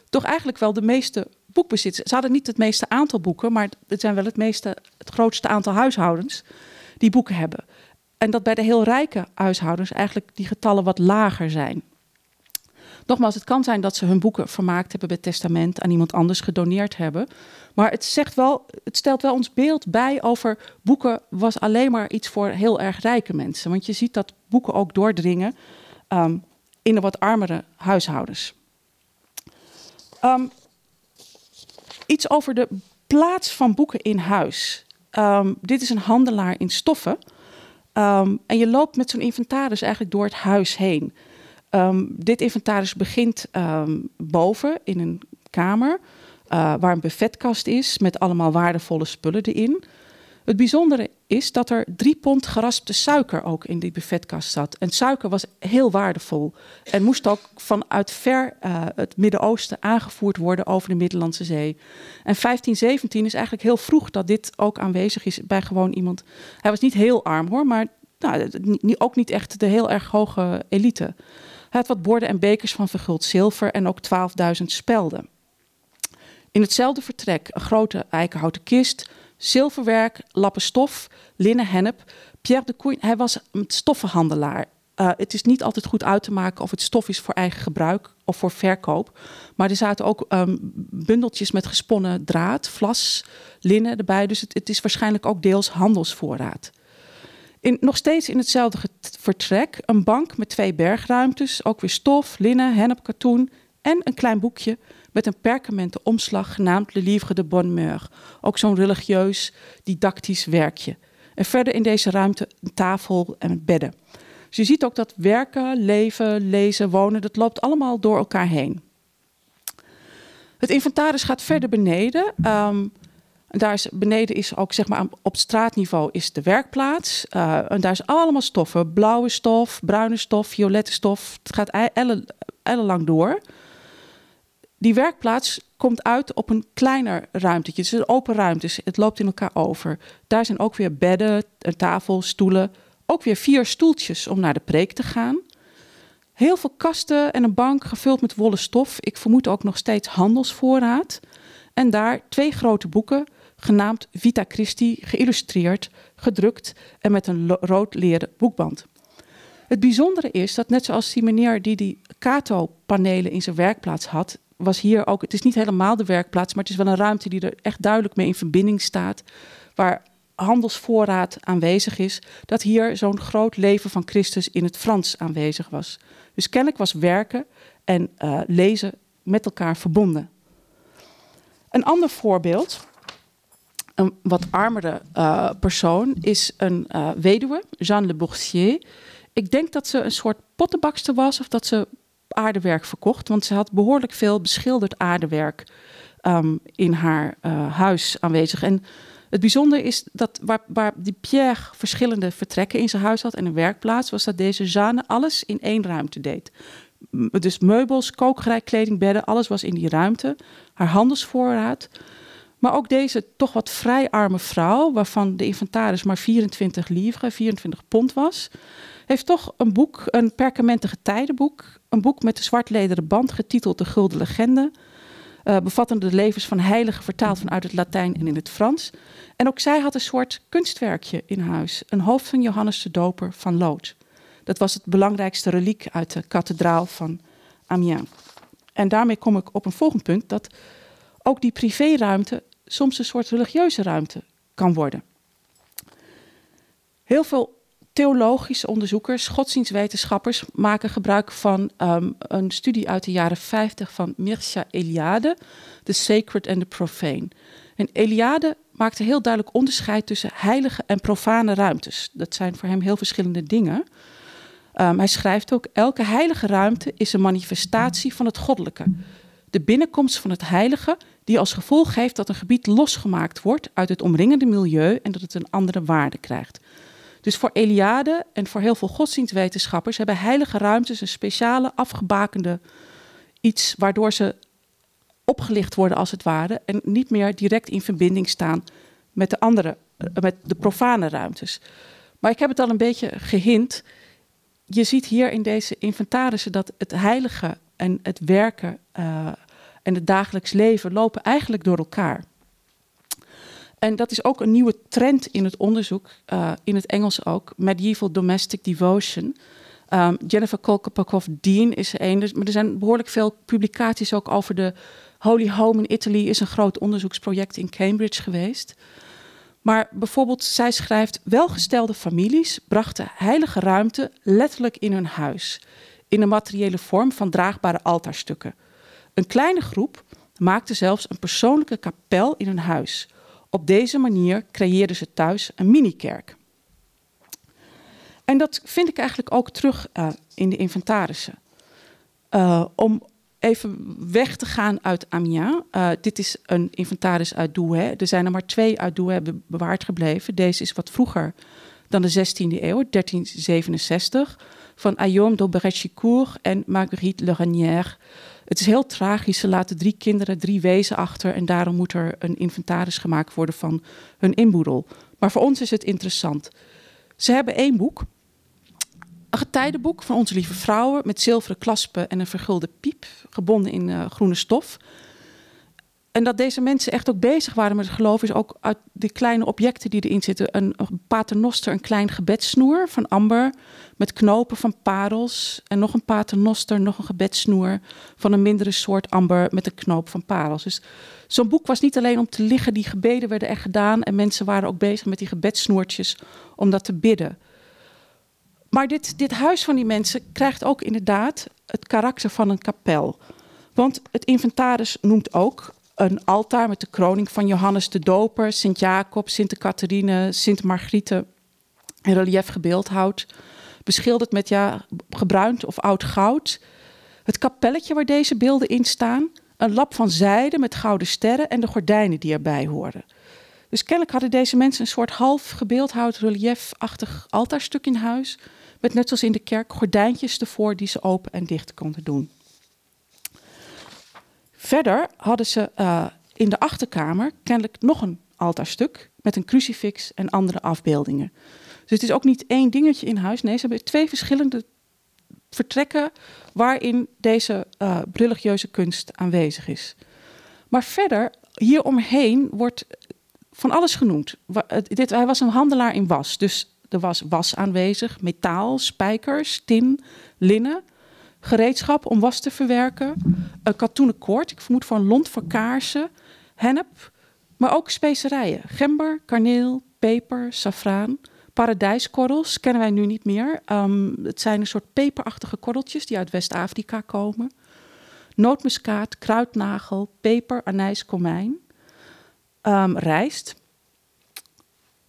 toch eigenlijk wel de meeste boekbezit. Ze hadden niet het meeste aantal boeken, maar het zijn wel het, meeste, het grootste aantal huishoudens die boeken hebben. En dat bij de heel rijke huishoudens eigenlijk die getallen wat lager zijn. Nogmaals, het kan zijn dat ze hun boeken vermaakt hebben bij testament aan iemand anders gedoneerd hebben. Maar het, zegt wel, het stelt wel ons beeld bij over boeken was alleen maar iets voor heel erg rijke mensen. Want je ziet dat boeken ook doordringen um, in de wat armere huishoudens. Um, Iets over de plaats van boeken in huis. Um, dit is een handelaar in stoffen. Um, en je loopt met zo'n inventaris eigenlijk door het huis heen. Um, dit inventaris begint boven in een kamer, uh, waar een buffetkast is met allemaal waardevolle spullen erin. Het bijzondere is dat er drie pond geraspte suiker ook in die buffetkast zat. En suiker was heel waardevol en moest ook vanuit ver uh, het Midden-Oosten aangevoerd worden over de Middellandse Zee. En 1517 is eigenlijk heel vroeg dat dit ook aanwezig is bij gewoon iemand. Hij was niet heel arm hoor, maar nou, ook niet echt de heel erg hoge elite. Hij had wat borden en bekers van verguld zilver en ook 12.000 spelden. In hetzelfde vertrek een grote eikenhouten kist, zilverwerk, lappen stof, linnen hennep. Pierre de Coin, hij was een stoffenhandelaar. Uh, het is niet altijd goed uit te maken of het stof is voor eigen gebruik of voor verkoop. Maar er zaten ook um, bundeltjes met gesponnen draad, vlas, linnen erbij. Dus het, het is waarschijnlijk ook deels handelsvoorraad. In, nog steeds in hetzelfde vertrek een bank met twee bergruimtes, ook weer stof, linnen, hennep, katoen en een klein boekje met een perkamenten omslag genaamd Le Livre de Bonne Ook zo'n religieus, didactisch werkje. En verder in deze ruimte een tafel en bedden. Dus je ziet ook dat werken, leven, lezen, wonen, dat loopt allemaal door elkaar heen. Het inventaris gaat verder beneden. Um, daar is, beneden is ook zeg maar op straatniveau is de werkplaats. Uh, en daar is allemaal stoffen. Blauwe stof, bruine stof, violette stof. Het gaat ellenlang door. Die werkplaats komt uit op een kleiner ruimtetje. Het is een open ruimte. Het loopt in elkaar over. Daar zijn ook weer bedden, een tafel, stoelen. Ook weer vier stoeltjes om naar de preek te gaan. Heel veel kasten en een bank gevuld met wollen stof. Ik vermoed ook nog steeds handelsvoorraad. En daar twee grote boeken, genaamd Vita Christi, geïllustreerd, gedrukt en met een rood leren boekband. Het bijzondere is dat net zoals die meneer die die Kato-panelen in zijn werkplaats had, was hier ook, het is niet helemaal de werkplaats, maar het is wel een ruimte die er echt duidelijk mee in verbinding staat, waar handelsvoorraad aanwezig is, dat hier zo'n groot leven van Christus in het Frans aanwezig was. Dus kennelijk was werken en uh, lezen met elkaar verbonden. Een ander voorbeeld, een wat armere uh, persoon, is een uh, weduwe, Jeanne Le Boursier. Ik denk dat ze een soort pottenbakster was of dat ze aardewerk verkocht. Want ze had behoorlijk veel beschilderd aardewerk um, in haar uh, huis aanwezig. En het bijzondere is dat waar, waar die Pierre verschillende vertrekken in zijn huis had en een werkplaats, was dat deze Jeanne alles in één ruimte deed. Dus meubels, kookgerei, kledingbedden, alles was in die ruimte. Haar handelsvoorraad. Maar ook deze toch wat vrij arme vrouw, waarvan de inventaris maar 24 livres, 24 pond was, heeft toch een boek, een perkamentige tijdenboek, een boek met een zwartlederen band getiteld De Gulden Legende, uh, bevattende de levens van heiligen vertaald vanuit het Latijn en in het Frans. En ook zij had een soort kunstwerkje in huis, een hoofd van Johannes de Doper van lood. Dat was het belangrijkste reliek uit de kathedraal van Amiens. En daarmee kom ik op een volgend punt, dat ook die privéruimte soms een soort religieuze ruimte kan worden. Heel veel theologische onderzoekers, godsdienstwetenschappers maken gebruik van um, een studie uit de jaren 50 van Mircea Eliade, The Sacred and the Profane. En Eliade maakte heel duidelijk onderscheid tussen heilige en profane ruimtes. Dat zijn voor hem heel verschillende dingen. Um, hij schrijft ook: elke heilige ruimte is een manifestatie van het goddelijke. De binnenkomst van het heilige, die als gevolg geeft dat een gebied losgemaakt wordt uit het omringende milieu en dat het een andere waarde krijgt. Dus voor Eliade en voor heel veel godsdienstwetenschappers hebben heilige ruimtes een speciale afgebakende iets waardoor ze opgelicht worden als het ware en niet meer direct in verbinding staan met de andere, eh, met de profane ruimtes. Maar ik heb het al een beetje gehint. Je ziet hier in deze inventarissen dat het heilige en het werken uh, en het dagelijks leven lopen eigenlijk door elkaar. En dat is ook een nieuwe trend in het onderzoek, uh, in het Engels ook, medieval domestic devotion. Um, Jennifer Kolkopakov-Dean is er een, dus, maar er zijn behoorlijk veel publicaties ook over de Holy Home in Italy, is een groot onderzoeksproject in Cambridge geweest. Maar bijvoorbeeld, zij schrijft: welgestelde families brachten heilige ruimte letterlijk in hun huis, in een materiële vorm van draagbare altaarstukken. Een kleine groep maakte zelfs een persoonlijke kapel in hun huis. Op deze manier creëerden ze thuis een mini-kerk. En dat vind ik eigenlijk ook terug uh, in de inventarissen. Uh, om even weg te gaan uit Amiens. Uh, dit is een inventaris uit Douai. Er zijn er maar twee uit Douai bewaard gebleven. Deze is wat vroeger dan de 16e eeuw, 1367, van Aillaume de Brechicourt en Marguerite Le Renière. Het is heel tragisch. Ze laten drie kinderen, drie wezen achter. En daarom moet er een inventaris gemaakt worden van hun inboedel. Maar voor ons is het interessant. Ze hebben één boek. Een getijdenboek van onze lieve vrouwen met zilveren klaspen en een vergulde piep, gebonden in uh, groene stof. En dat deze mensen echt ook bezig waren met het geloof, is ook uit die kleine objecten die erin zitten. Een, een paternoster, een klein gebedssnoer van amber met knopen van parels. En nog een paternoster, nog een gebedssnoer van een mindere soort amber met een knoop van parels. Dus zo'n boek was niet alleen om te liggen, die gebeden werden er gedaan. En mensen waren ook bezig met die gebedssnoertjes om dat te bidden. Maar dit, dit huis van die mensen krijgt ook inderdaad het karakter van een kapel. Want het inventaris noemt ook een altaar met de kroning van Johannes de Doper, Sint Jacob, Sint Catharine, Sint Margriete in relief gebeeldhouwd. Beschilderd met ja, gebruind of oud goud. Het kapelletje waar deze beelden in staan. Een lap van zijde met gouden sterren en de gordijnen die erbij horen. Dus kennelijk hadden deze mensen een soort half gebeeldhouwd reliefachtig altaarstuk in huis. Met net zoals in de kerk gordijntjes ervoor die ze open en dicht konden doen. Verder hadden ze uh, in de achterkamer kennelijk nog een altaarstuk met een crucifix en andere afbeeldingen. Dus het is ook niet één dingetje in huis. Nee, ze hebben twee verschillende vertrekken waarin deze uh, kunst aanwezig is. Maar verder, hieromheen wordt van alles genoemd. Hij was een handelaar in was, dus er was was aanwezig, metaal, spijkers, tin, linnen gereedschap om was te verwerken, een katoenen koord, ik vermoed van lont voor kaarsen, hennep, maar ook specerijen, gember, kaneel, peper, safraan. Paradijskorrels kennen wij nu niet meer. Um, het zijn een soort peperachtige korreltjes die uit West-Afrika komen. Nootmuskaat, kruidnagel, peper, anijs, komijn. Um, rijst.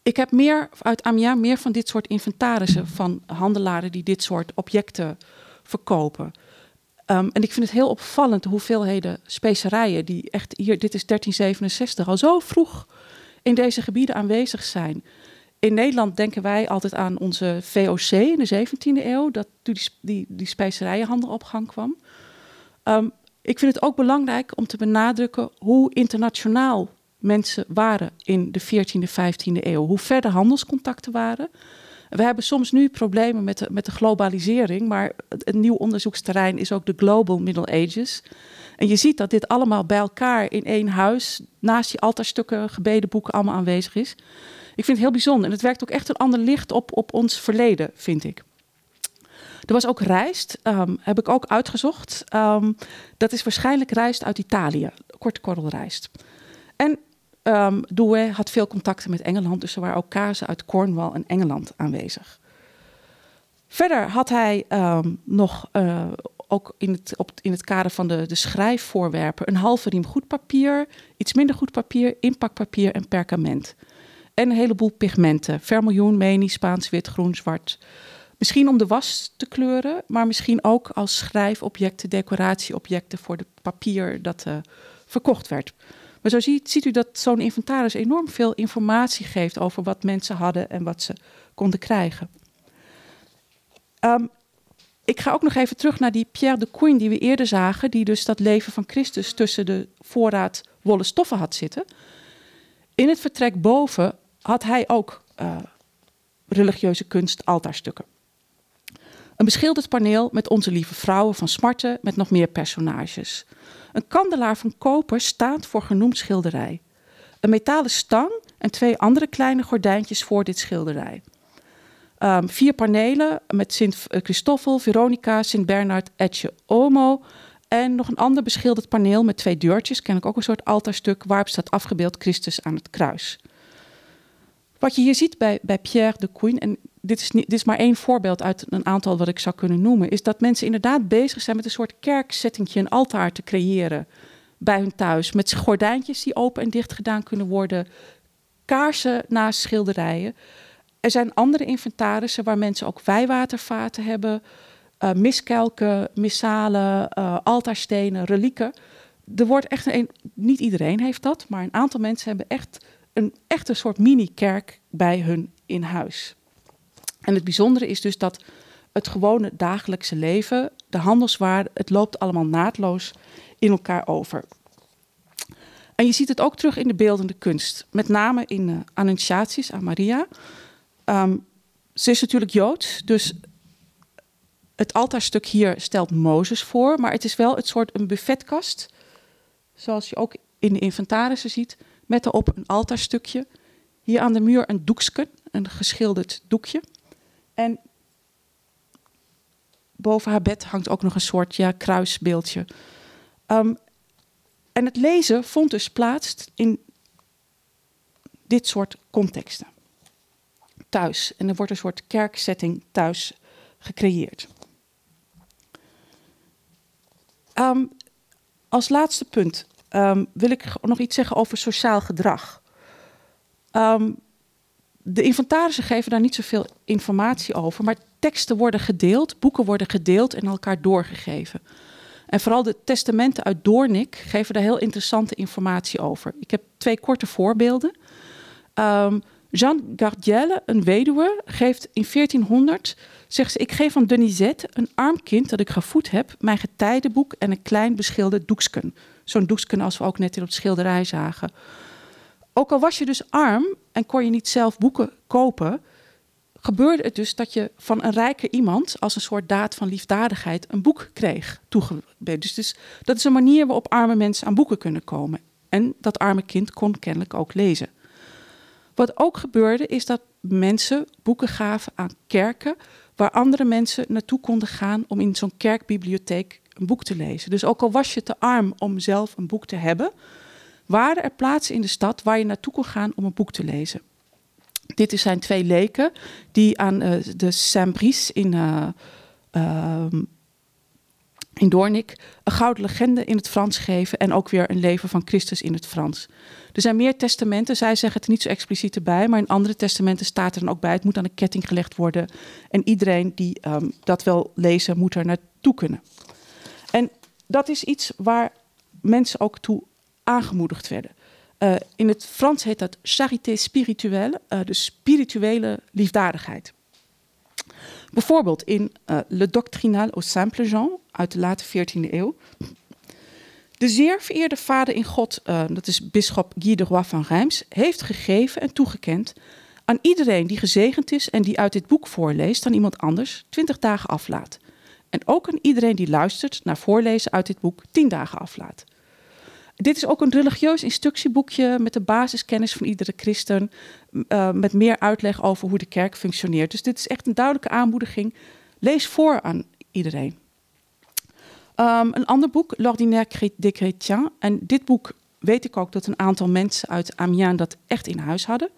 Ik heb meer uit Amiens meer van dit soort inventarissen van handelaren die dit soort objecten verkopen. Um, en ik vind het heel opvallend de hoeveelheden specerijen die echt hier, dit is 1367, al zo vroeg in deze gebieden aanwezig zijn. In Nederland denken wij altijd aan onze VOC in de 17e eeuw, dat toen die, die, die specerijenhandel op gang kwam. Um, ik vind het ook belangrijk om te benadrukken hoe internationaal mensen waren in de 14e, 15e eeuw. Hoe ver de handelscontacten waren. We hebben soms nu problemen met de, met de globalisering, maar een nieuw onderzoeksterrein is ook de Global Middle Ages. En je ziet dat dit allemaal bij elkaar in één huis, naast die altaarstukken, gebedenboeken, allemaal aanwezig is. Ik vind het heel bijzonder en het werkt ook echt een ander licht op, op ons verleden, vind ik. Er was ook rijst, um, heb ik ook uitgezocht. Um, dat is waarschijnlijk rijst uit Italië, korte korrelrijst. En Um, had veel contacten met Engeland, dus er waren ook kazen uit Cornwall en Engeland aanwezig. Verder had hij um, nog, uh, ook in het, op, in het kader van de, de schrijfvoorwerpen, een halve riem goed papier, iets minder goed papier, inpakpapier en perkament. En een heleboel pigmenten, vermiljoen, menie, Spaans, wit, groen, zwart. Misschien om de was te kleuren, maar misschien ook als schrijfobjecten, decoratieobjecten voor het papier dat uh, verkocht werd. Maar zo ziet, ziet u dat zo'n inventaris enorm veel informatie geeft over wat mensen hadden en wat ze konden krijgen. Um, ik ga ook nog even terug naar die Pierre de Couin die we eerder zagen, die dus dat leven van Christus tussen de voorraad wollen stoffen had zitten. In het vertrek boven had hij ook uh, religieuze kunst altaarstukken. Een beschilderd paneel met onze lieve vrouwen van Smarten met nog meer personages. Een kandelaar van koper staat voor genoemd schilderij. Een metalen stang en twee andere kleine gordijntjes voor dit schilderij. Um, vier panelen met Sint Christoffel, Veronica, Sint Bernard, Etje Omo. En nog een ander beschilderd paneel met twee deurtjes, ken ik ook een soort altaarstuk, waarop staat afgebeeld Christus aan het kruis. Wat je hier ziet bij, bij Pierre de Couin, en dit is, niet, dit is maar één voorbeeld uit een aantal wat ik zou kunnen noemen, is dat mensen inderdaad bezig zijn met een soort kerkzettingje, een altaar te creëren bij hun thuis. Met gordijntjes die open en dicht gedaan kunnen worden, kaarsen naast schilderijen. Er zijn andere inventarissen waar mensen ook wijwatervaten hebben, uh, miskelken, missalen, uh, altaarstenen, relieken. Er wordt echt een, niet iedereen heeft dat, maar een aantal mensen hebben echt een echte soort mini-kerk bij hun in huis. En het bijzondere is dus dat het gewone dagelijkse leven, de handelswaarde, het loopt allemaal naadloos in elkaar over. En je ziet het ook terug in de beeldende kunst, met name in uh, Annunciaties aan Maria. Um, ze is natuurlijk Joods, dus het altaarstuk hier stelt Mozes voor, maar het is wel het soort een buffetkast, zoals je ook in de inventarissen ziet, met daarop een altaarstukje. Hier aan de muur een doeksken, een geschilderd doekje. En boven haar bed hangt ook nog een soort ja, kruisbeeldje. Um, en het lezen vond dus plaats in dit soort contexten. Thuis. En er wordt een soort kerksetting thuis gecreëerd. Um, als laatste punt um, wil ik nog iets zeggen over sociaal gedrag. Um, de inventarissen geven daar niet zoveel informatie over, maar teksten worden gedeeld, boeken worden gedeeld en elkaar doorgegeven. En vooral de testamenten uit Doornik geven daar heel interessante informatie over. Ik heb twee korte voorbeelden. Um, Jeanne Gardielle, een weduwe, geeft in 1400, zegt ze, ik geef aan Denisette, een arm kind dat ik gevoed heb, mijn getijdenboek en een klein beschilderd doeksken. Zo'n doeksken als we ook net in op de schilderij zagen. Ook al was je dus arm en kon je niet zelf boeken kopen, gebeurde het dus dat je van een rijke iemand als een soort daad van liefdadigheid een boek kreeg toegewezen. Dus, dus dat is een manier waarop arme mensen aan boeken kunnen komen. En dat arme kind kon kennelijk ook lezen. Wat ook gebeurde is dat mensen boeken gaven aan kerken waar andere mensen naartoe konden gaan om in zo'n kerkbibliotheek een boek te lezen. Dus ook al was je te arm om zelf een boek te hebben, waren er plaatsen in de stad waar je naartoe kon gaan om een boek te lezen. Dit zijn twee leken die aan uh, de Saint-Brice in, uh, in Doornik een gouden legende in het Frans geven en ook weer een leven van Christus in het Frans. Er zijn meer testamenten, zij zeggen het niet zo expliciet erbij, maar in andere testamenten staat er dan ook bij: het moet aan een ketting gelegd worden en iedereen die um, dat wil lezen moet er naartoe kunnen. En dat is iets waar mensen ook toe aangemoedigd werden. Uh, in het Frans heet dat charité spirituelle, uh, de spirituele liefdadigheid. Bijvoorbeeld in uh, Le Doctrinal au Simple Jean uit de late 14e eeuw. De zeer vereerde vader in God, dat is bisschop Guy de Roy van Reims, heeft gegeven en toegekend aan iedereen die gezegend is en die uit dit boek voorleest aan iemand anders 20 dagen aflaat. En ook aan iedereen die luistert naar voorlezen uit dit boek 10 dagen aflaat. Dit is ook een religieus instructieboekje met de basiskennis van iedere christen. Uh, met meer uitleg over hoe de kerk functioneert. Dus dit is echt een duidelijke aanmoediging. Lees voor aan iedereen. Um, een ander boek, L'Ordinaire des Chrétiens. En dit boek weet ik ook dat een aantal mensen uit Amiens dat echt in huis hadden.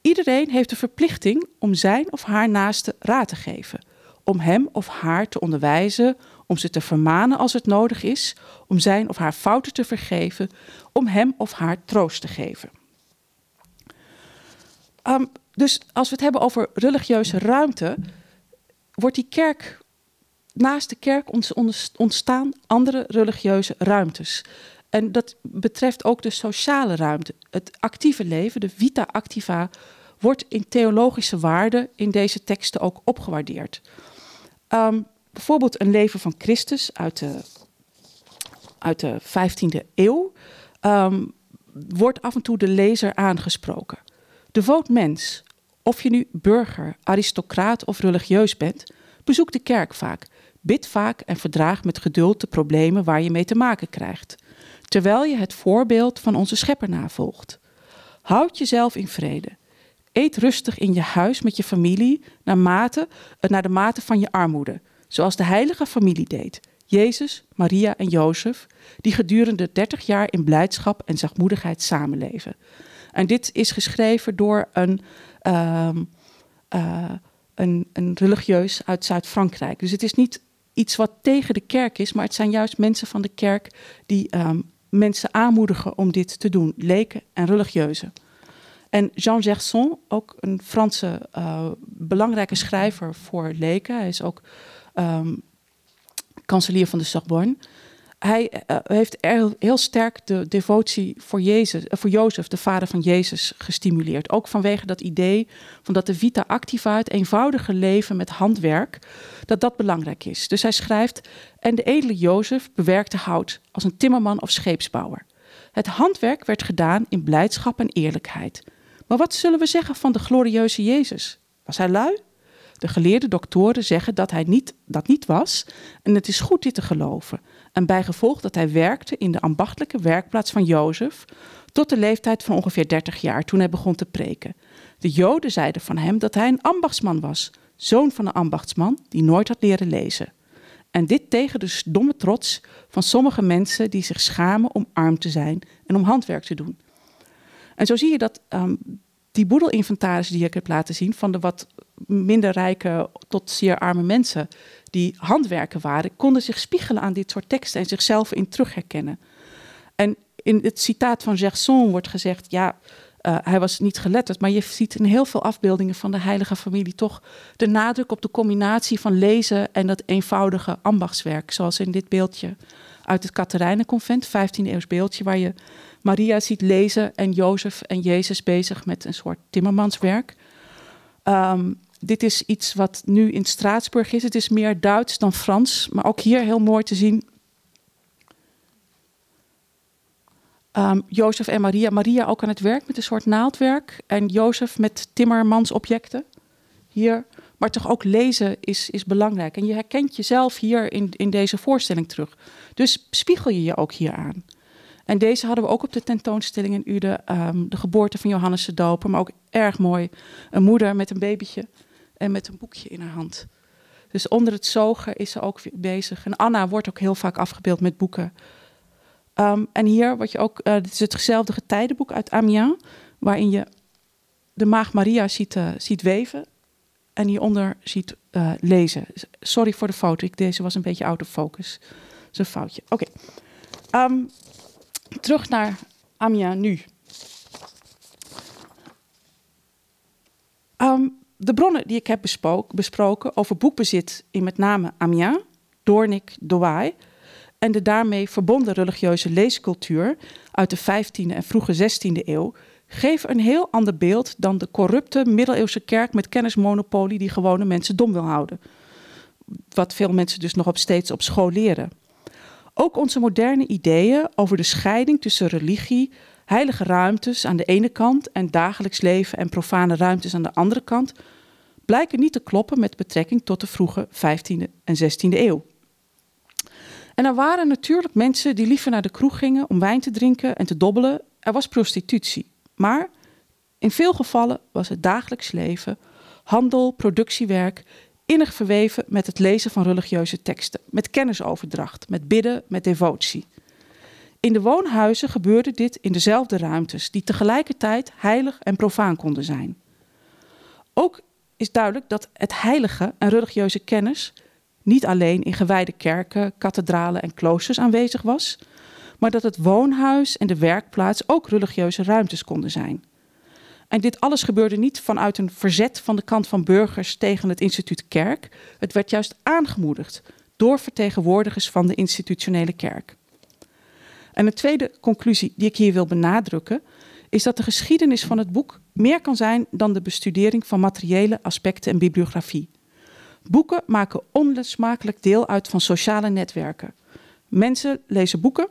Iedereen heeft de verplichting om zijn of haar naaste raad te geven. Om hem of haar te onderwijzen, om ze te vermanen als het nodig is, om zijn of haar fouten te vergeven, om hem of haar troost te geven. Um, dus als we het hebben over religieuze ruimte, wordt die kerk, naast de kerk ontstaan andere religieuze ruimtes. En dat betreft ook de sociale ruimte. Het actieve leven, de vita activa, wordt in theologische waarden in deze teksten ook opgewaardeerd. Um, bijvoorbeeld een leven van Christus uit de, uit de 15e eeuw, um, wordt af en toe de lezer aangesproken. Devoot mens, of je nu burger, aristocraat of religieus bent, bezoek de kerk vaak, bid vaak en verdraag met geduld de problemen waar je mee te maken krijgt, terwijl je het voorbeeld van onze schepper navolgt. Houd jezelf in vrede. Eet rustig in je huis met je familie naar, mate, naar de mate van je armoede zoals de heilige familie deed. Jezus, Maria en Jozef, die gedurende 30 jaar in blijdschap en zachtmoedigheid samenleven. En dit is geschreven door een, um, uh, een, een religieus uit Zuid-Frankrijk. Dus het is niet iets wat tegen de kerk is, maar het zijn juist mensen van de kerk die um, mensen aanmoedigen om dit te doen, leken en religieuzen. En Jean Gerson, ook een Franse uh, belangrijke schrijver voor leken, hij is ook um, kanselier van de Sorbonne. Hij uh, heeft heel, heel, sterk de devotie voor, Jezus, uh, voor Jozef, de vader van Jezus, gestimuleerd. Ook vanwege dat idee van dat de vita activa, het eenvoudige leven met handwerk, dat dat belangrijk is. Dus hij schrijft, en de edele Jozef bewerkte hout als een timmerman of scheepsbouwer. Het handwerk werd gedaan in blijdschap en eerlijkheid. Maar wat zullen we zeggen van de glorieuze Jezus? Was hij lui? De geleerde doktoren zeggen dat hij niet, dat niet was en het is goed dit te geloven. En bijgevolg dat hij werkte in de ambachtelijke werkplaats van Jozef tot de leeftijd van ongeveer 30 jaar toen hij begon te preken. De Joden zeiden van hem dat hij een ambachtsman was, zoon van een ambachtsman die nooit had leren lezen. En dit tegen de domme trots van sommige mensen die zich schamen om arm te zijn en om handwerk te doen. En zo zie je dat um, die boedelinventaris die ik heb laten zien, van de wat minder rijke tot zeer arme mensen die handwerken waren, konden zich spiegelen aan dit soort teksten en zichzelf in terugherkennen. En in het citaat van Gerson wordt gezegd, ja, uh, hij was niet geletterd, maar je ziet in heel veel afbeeldingen van de heilige familie toch de nadruk op de combinatie van lezen en dat eenvoudige ambachtswerk, zoals in dit beeldje uit het Katerijnenconvent, 15e eeuws beeldje, waar je Maria ziet lezen en Jozef en Jezus bezig met een soort timmermanswerk. Um, dit is iets wat nu in Straatsburg is. Het is meer Duits dan Frans, maar ook hier heel mooi te zien. Um, Jozef en Maria. Maria ook aan het werk met een soort naaldwerk. En Jozef met timmermansobjecten. Hier. Maar toch ook lezen is, is belangrijk. En je herkent jezelf hier in, in deze voorstelling terug. Dus spiegel je je ook hier aan. En deze hadden we ook op de tentoonstelling in Ude. Um, de geboorte van Johannes de Doper. Maar ook erg mooi. Een moeder met een babytje en met een boekje in haar hand. Dus onder het zogen is ze ook bezig. En Anna wordt ook heel vaak afgebeeld met boeken. Um, en hier wat je ook, uh, dit is hetzelfde getijdenboek uit Amiens, waarin je de maag Maria ziet, uh, ziet weven en hieronder ziet uh, lezen. Sorry voor de foto, ik, deze was een beetje out of focus. Dat is een foutje. Oké. Um, terug naar Amiens nu. Um, de bronnen die ik heb besproken over boekbezit in met name Amiens, Doornik, Douai en de daarmee verbonden religieuze leescultuur uit de 15e en vroege 16e eeuw geven een heel ander beeld dan de corrupte middeleeuwse kerk met kennismonopolie die gewone mensen dom wil houden. Wat veel mensen dus nog op steeds op school leren. Ook onze moderne ideeën over de scheiding tussen religie, heilige ruimtes aan de ene kant en dagelijks leven en profane ruimtes aan de andere kant blijken niet te kloppen met betrekking tot de vroege 15e en 16e eeuw. En er waren natuurlijk mensen die liever naar de kroeg gingen om wijn te drinken en te dobbelen. Er was prostitutie. Maar in veel gevallen was het dagelijks leven, handel, productiewerk innig verweven met het lezen van religieuze teksten, met kennisoverdracht, met bidden, met devotie. In de woonhuizen gebeurde dit in dezelfde ruimtes, die tegelijkertijd heilig en profaan konden zijn. Ook is duidelijk dat het heilige en religieuze kennis niet alleen in gewijde kerken, kathedralen en kloosters aanwezig was, maar dat het woonhuis en de werkplaats ook religieuze ruimtes konden zijn. En dit alles gebeurde niet vanuit een verzet van de kant van burgers tegen het instituut kerk. Het werd juist aangemoedigd door vertegenwoordigers van de institutionele kerk. En een tweede conclusie die ik hier wil benadrukken, is dat de geschiedenis van het boek meer kan zijn dan de bestudering van materiële aspecten en bibliografie. Boeken maken onlosmakelijk deel uit van sociale netwerken. Mensen lezen boeken,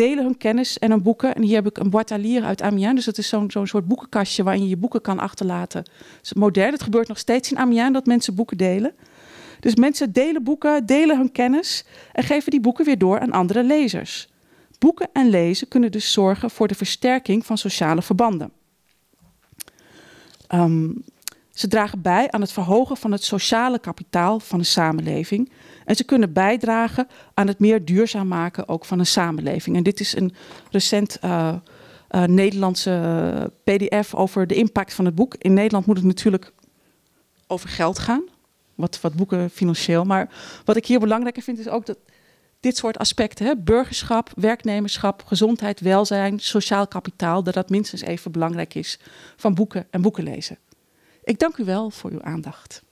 delen hun kennis en hun boeken. En hier heb ik een boîte uit Amiens. Dus dat is zo'n soort boekenkastje waarin je je boeken kan achterlaten. Het is modern, het gebeurt nog steeds in Amiens dat mensen boeken delen. Dus mensen delen boeken, delen hun kennis en geven die boeken weer door aan andere lezers. Boeken en lezen kunnen dus zorgen voor de versterking van sociale verbanden. Um, ze dragen bij aan het verhogen van het sociale kapitaal van een samenleving. En ze kunnen bijdragen aan het meer duurzaam maken ook van een samenleving. En dit is een recent uh, uh, Nederlandse PDF over de impact van het boek. In Nederland moet het natuurlijk over geld gaan. Wat, wat boeken financieel. Maar wat ik hier belangrijker vind is ook dat dit soort aspecten, hè, burgerschap, werknemerschap, gezondheid, welzijn, sociaal kapitaal, dat dat minstens even belangrijk is van boeken en boeken lezen. Ik dank u wel voor uw aandacht.